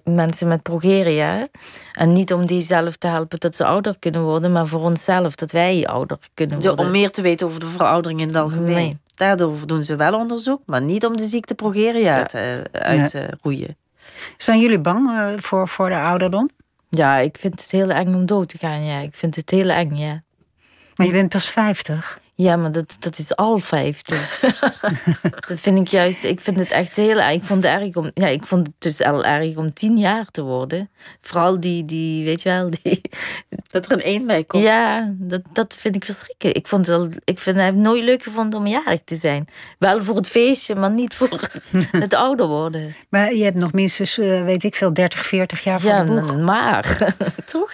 mensen met progeria. En niet om die zelf te helpen dat ze ouder kunnen worden, maar voor onszelf dat wij ouder kunnen worden. om meer te weten over de veroudering in het algemeen. Nee. Daardoor doen ze wel onderzoek, maar niet om de ziekte progeria te, uit te roeien. Zijn jullie bang uh, voor, voor de ouderdom? Ja, ik vind het heel eng om dood te gaan. Ja. Ik vind het heel eng, ja. Maar je bent pas 50. Ja, maar dat, dat is al 50. (laughs) dat vind ik juist, ik vind het echt heel erg. Ik vond het erg om, ja, ik vond het dus al erg om tien jaar te worden. Vooral die, die weet je wel, die. (laughs) Dat er een één bij komt. Ja, dat, dat vind ik verschrikkelijk. Ik, vond het al, ik vind, heb het nooit leuk gevonden om jarig te zijn. Wel voor het feestje, maar niet voor (laughs) het ouder worden. Maar je hebt nog minstens, eh, weet ik veel, 30, 40 jaar voor ja, de boeg. maar, toch?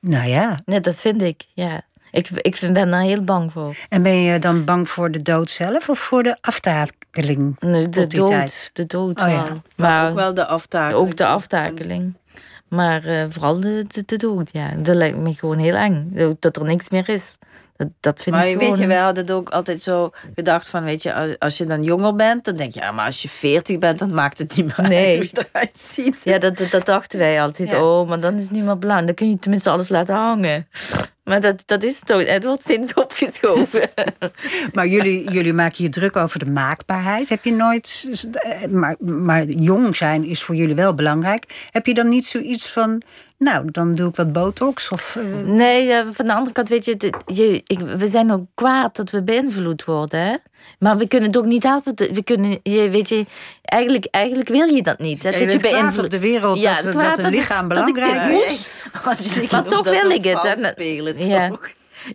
Nou ja. Nee, dat vind ik, ja. Ik, ik ben daar heel bang voor. En ben je dan bang voor de dood zelf of voor de aftakeling? Nee, de dood. De dood oh, ja. Maar ook wel de aftakeling. Ook de aftakeling. Maar uh, vooral de, de, de, dood, ja. Dat lijkt me gewoon heel eng. Dat er niks meer is. Dat, dat vind maar ik weet je, wij hadden het ook altijd zo gedacht van, weet je, als je dan jonger bent, dan denk je, ja, maar als je veertig bent, dan maakt het niet meer nee. uit hoe je eruit ziet. Ja, dat, dat, dachten wij altijd. Oh, maar dan is het niet meer belangrijk. Dan kun je tenminste alles laten hangen. Maar dat, dat is toch, het wordt steeds opgeschoven. (laughs) maar jullie, jullie maken je druk over de maakbaarheid. Heb je nooit. Maar, maar jong zijn is voor jullie wel belangrijk. Heb je dan niet zoiets van. Nou, dan doe ik wat botox? Of, uh... Nee, uh, van de andere kant, weet je, je ik, we zijn ook kwaad dat we beïnvloed worden. Hè? Maar we kunnen het ook niet altijd. We kunnen, je, weet je, eigenlijk, eigenlijk wil je dat niet. Hè? Ja, je dat je beïnvloed op de wereld ja, dat, dat een lichaam belangrijk is. (laughs) Maar toch wil ik het. Hè? (laughs) Ja.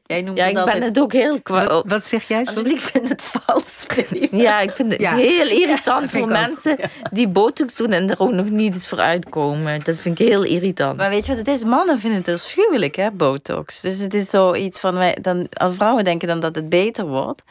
Jij noemt ja, ik altijd... ben het ook heel kwaad. Wat, wat, zeg jij? ik vind het vals (laughs) Ja, ik vind het ja. heel irritant voor mensen die botox doen en er ook nog niet eens voor uitkomen. Dat vind ik heel irritant. Maar weet je wat het is? Mannen vinden het afschuwelijk, hè, botox. Dus het is zoiets van, wij, dan, als vrouwen denken dan dat het beter wordt.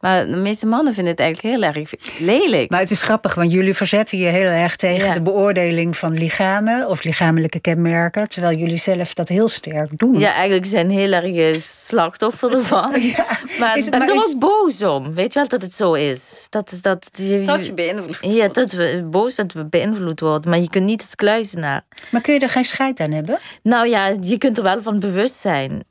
Maar de meeste mannen vinden het eigenlijk heel erg lelijk. Maar het is grappig, want jullie verzetten je heel erg tegen de beoordeling van lichamen of lichamelijke kenmerken. Terwijl jullie zelf dat heel sterk doen. Ja, eigenlijk zijn heel erg slachtoffer ervan. (laughs) maar ik ben er ook boos om. Weet je wel dat het zo is? Dat, dat, je, dat je beïnvloed wordt. Ja, dat we boos dat we beïnvloed worden. Maar je kunt niet als kluizenaar. Maar kun je er geen scheid aan hebben? Nou ja, je kunt er wel van bewust zijn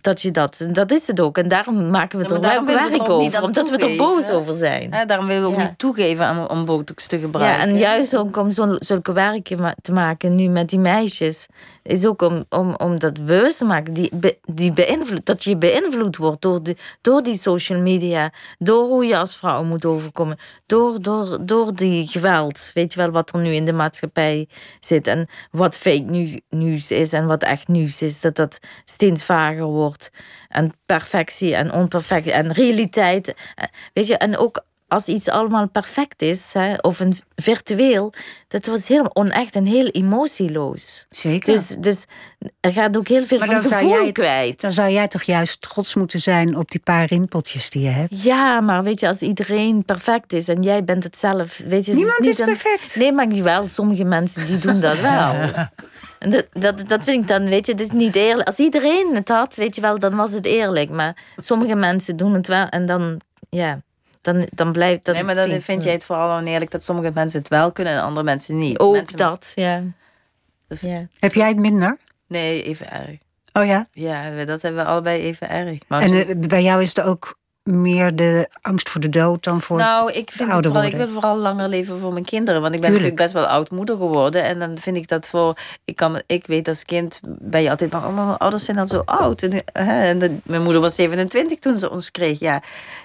dat je dat. Dat is het ook. En daarom maken we het er werk over dat we er boos over zijn. Ja, daarom willen we ook niet toegeven om, om botox te gebruiken. Ja, en juist ook om zo, zulke werken te maken nu met die meisjes, is ook om, om, om dat bewust te maken. Die, die beïnvloed, dat je beïnvloed wordt door, de, door die social media, door hoe je als vrouw moet overkomen, door, door, door die geweld. Weet je wel wat er nu in de maatschappij zit en wat fake nieuws is en wat echt nieuws is, dat dat steeds vager wordt. En perfectie en onperfectie en realiteit. Weet je, en ook als iets allemaal perfect is, hè, of een virtueel, dat was heel onecht en heel emotieloos. Zeker. Dus, dus er gaat ook heel veel maar van gevoel jij, kwijt. Dan zou jij toch juist trots moeten zijn op die paar rimpeltjes die je hebt? Ja, maar weet je, als iedereen perfect is en jij bent het zelf... Weet je, Niemand is, niet is perfect. Nee, maar wel, sommige mensen die doen dat (laughs) wel. En dat, dat, dat vind ik dan, weet je, het is niet eerlijk. Als iedereen het had, weet je wel, dan was het eerlijk. Maar sommige mensen doen het wel en dan, ja dan, dan blijft dat. Nee, maar dan vind, jij het vooral oneerlijk dat sommige mensen het wel kunnen en andere mensen niet. Ook mensen... dat, ja. ja. Heb jij het minder? Nee, even erg. Oh ja? Ja, dat hebben we allebei even erg. Maar en uh, bij jou is het ook meer de angst voor de dood dan voor nou, ik vind ouder vooral, Ik wil vooral langer leven voor mijn kinderen. Want ik ben natuurlijk best wel oud moeder geworden. En dan vind ik dat voor... Ik, kan, ik weet als kind ben je altijd bang... Oh, mijn ouders zijn al zo oud. En, hè, en mijn moeder was 27 toen ze ons kreeg. Ja.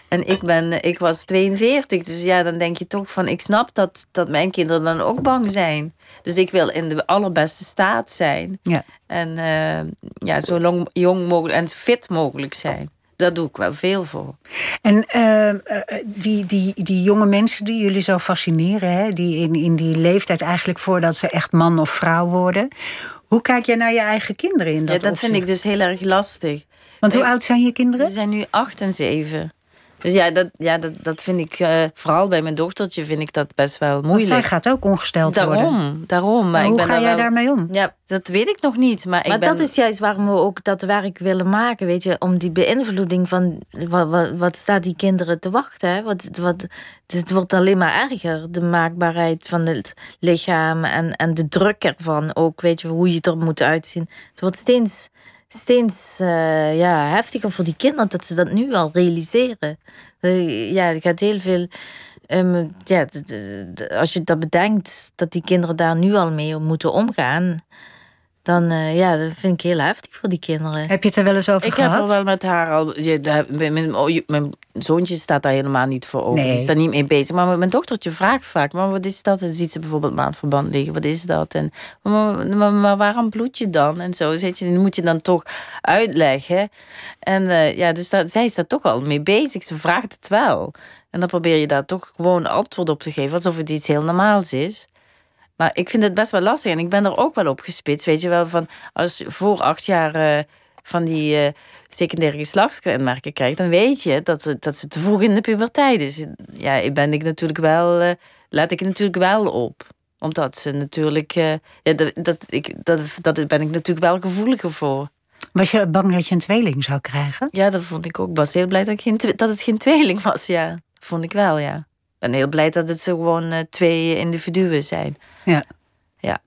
En ik, ben, ik was 42. Dus ja, dan denk je toch van... Ik snap dat, dat mijn kinderen dan ook bang zijn. Dus ik wil in de allerbeste staat zijn. Ja. En uh, ja, zo lang, jong mogelijk en fit mogelijk zijn daar doe ik wel veel voor. En uh, die, die, die jonge mensen die jullie zo fascineren, hè, die in, in die leeftijd eigenlijk voordat ze echt man of vrouw worden. Hoe kijk jij naar je eigen kinderen in dat Ja, dat vind ik dus heel erg lastig. Want hoe oud zijn je kinderen? Ze zijn nu acht en zeven. Dus ja, dat, ja, dat, dat vind ik, uh, vooral bij mijn dochtertje vind ik dat best wel moeilijk. Want zij gaat ook ongesteld daarom, worden. Daarom, maar, hoe ik ben ga jij wel... daarmee om? Ja, dat weet ik nog niet. Maar, maar ik ben... dat is juist waarom we ook dat werk willen maken, weet je. Om die beïnvloeding van, wat, wat, wat staat die kinderen te wachten, hè? Wat, wat, het wordt alleen maar erger, de maakbaarheid van het lichaam en, en de druk ervan ook, weet je, hoe je er moet uitzien. Het wordt steeds steeds uh, ja, heftiger voor die kinderen dat ze dat nu al realiseren. Uh, ja, er gaat heel veel. Um, ja, als je dat bedenkt, dat die kinderen daar nu al mee moeten omgaan dan uh, ja, dat vind ik heel heftig voor die kinderen. Heb je het er wel eens over ik gehad? Ik heb er wel met haar al... Je, mijn, mijn, zoontje staat daar helemaal niet voor open. Nee. Die is daar niet mee bezig. Maar mijn dochtertje vraagt vaak... Maar wat is dat? En dan ziet ze bijvoorbeeld maandverband liggen. Wat is dat? En maar, maar, maar waarom bloed je dan? En zo. Zit je, moet je dan toch uitleggen. En uh, ja, dus dat, zij is daar toch al mee bezig. Ze vraagt het wel. En dan probeer je daar toch gewoon antwoord op te geven. Alsof het iets heel normaals is. Maar ik vind het best wel lastig. En ik ben er ook wel op gespitst. Weet je wel, van als voor acht jaar uh, van die uh, secundaire geslachtskenmerken krijgt, dan weet je dat, ze, dat ze te vroeg in de puberteit is. Ja, ben ik natuurlijk wel, uh, laat ik natuurlijk wel op omdat ze natuurlijk. ja, dat, dat, ik, dat, dat ben ik natuurlijk wel gevoeliger voor. Was je bang dat je een tweeling zou krijgen? Ja, dat vond ik ook. Ik was heel blij dat, ik geen, dat het geen tweeling was, ja. Vond ik wel, ja. Ik ben heel blij dat het zo gewoon twee individuen zijn. Ja. Ja.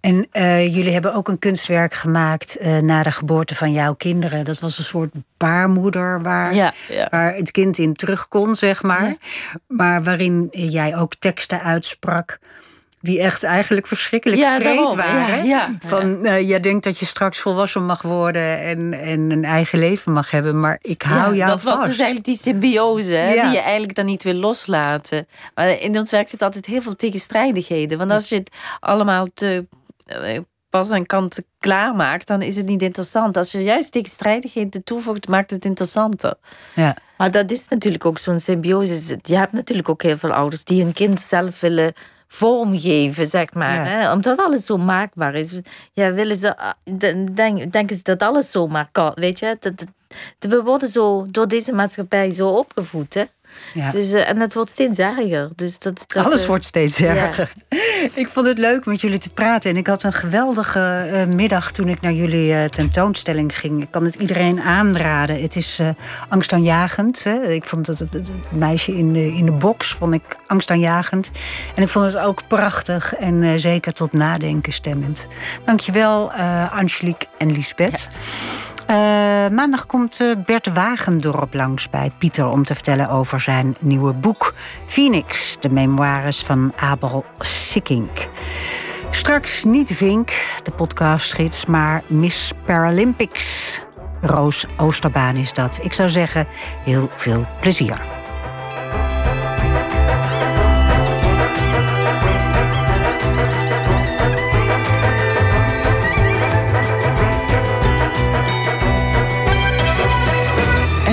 En uh, jullie hebben ook een kunstwerk gemaakt uh, na de geboorte van jouw kinderen. Dat was een soort baarmoeder waar, ja, ja. waar het kind in terug kon, zeg maar. Ja. Maar waarin jij ook teksten uitsprak die echt eigenlijk verschrikkelijk Ja, vreed daarom. waren. Ja, ja. Van, eh, jij denkt dat je straks volwassen mag worden en, en een eigen leven mag hebben, maar ik hou jou dat vast. was dus eigenlijk die symbiose, hè, die je eigenlijk dan niet wil loslaten. Maar in ons werk zit altijd heel veel tegenstrijdigheden. Want als je het allemaal te eh, pas en kant klaar maakt, dan is het niet interessant. Als je juist tegenstrijdigheden toevoegt, maakt het interessanter. Ja. Maar dat is natuurlijk ook zo'n symbiose. Je hebt natuurlijk ook heel veel ouders die hun kind zelf willen vormgeven, zeg maar. Ja. Hè? Omdat alles zo maakbaar is. Ja, willen ze, ah, de- denk, denken ze dat alles zomaar kan, weet je? Dat, dat- we worden zo door deze maatschappij zo opgevoed, hè? Ja. Dus, eh, en het wordt steeds erger. Dus dat, dat, Alles eh, wordt steeds ja. erger. (laughs) Ik vond het leuk met jullie te praten. En ik had een geweldige eh, middag toen ik naar jullie tentoonstelling ging. Ik kan het iedereen aanraden. Het is angstaanjagend. Hè. Ik vond het, het, meisje in de, in de box vond ik angstaanjagend. En ik vond het ook prachtig en zeker tot nadenken stemmend. Dankjewel, Angelique en Lisbeth. Eh, maandag komt eh, Bert Wagendorp langs bij Pieter om te vertellen over zijn nieuwe boek Phoenix, de memoires van Abel Sikkink. Straks niet Vink, de podcastgids, maar Miss Paralympics. Roos Oosterbaan is dat. Ik zou zeggen, heel veel plezier.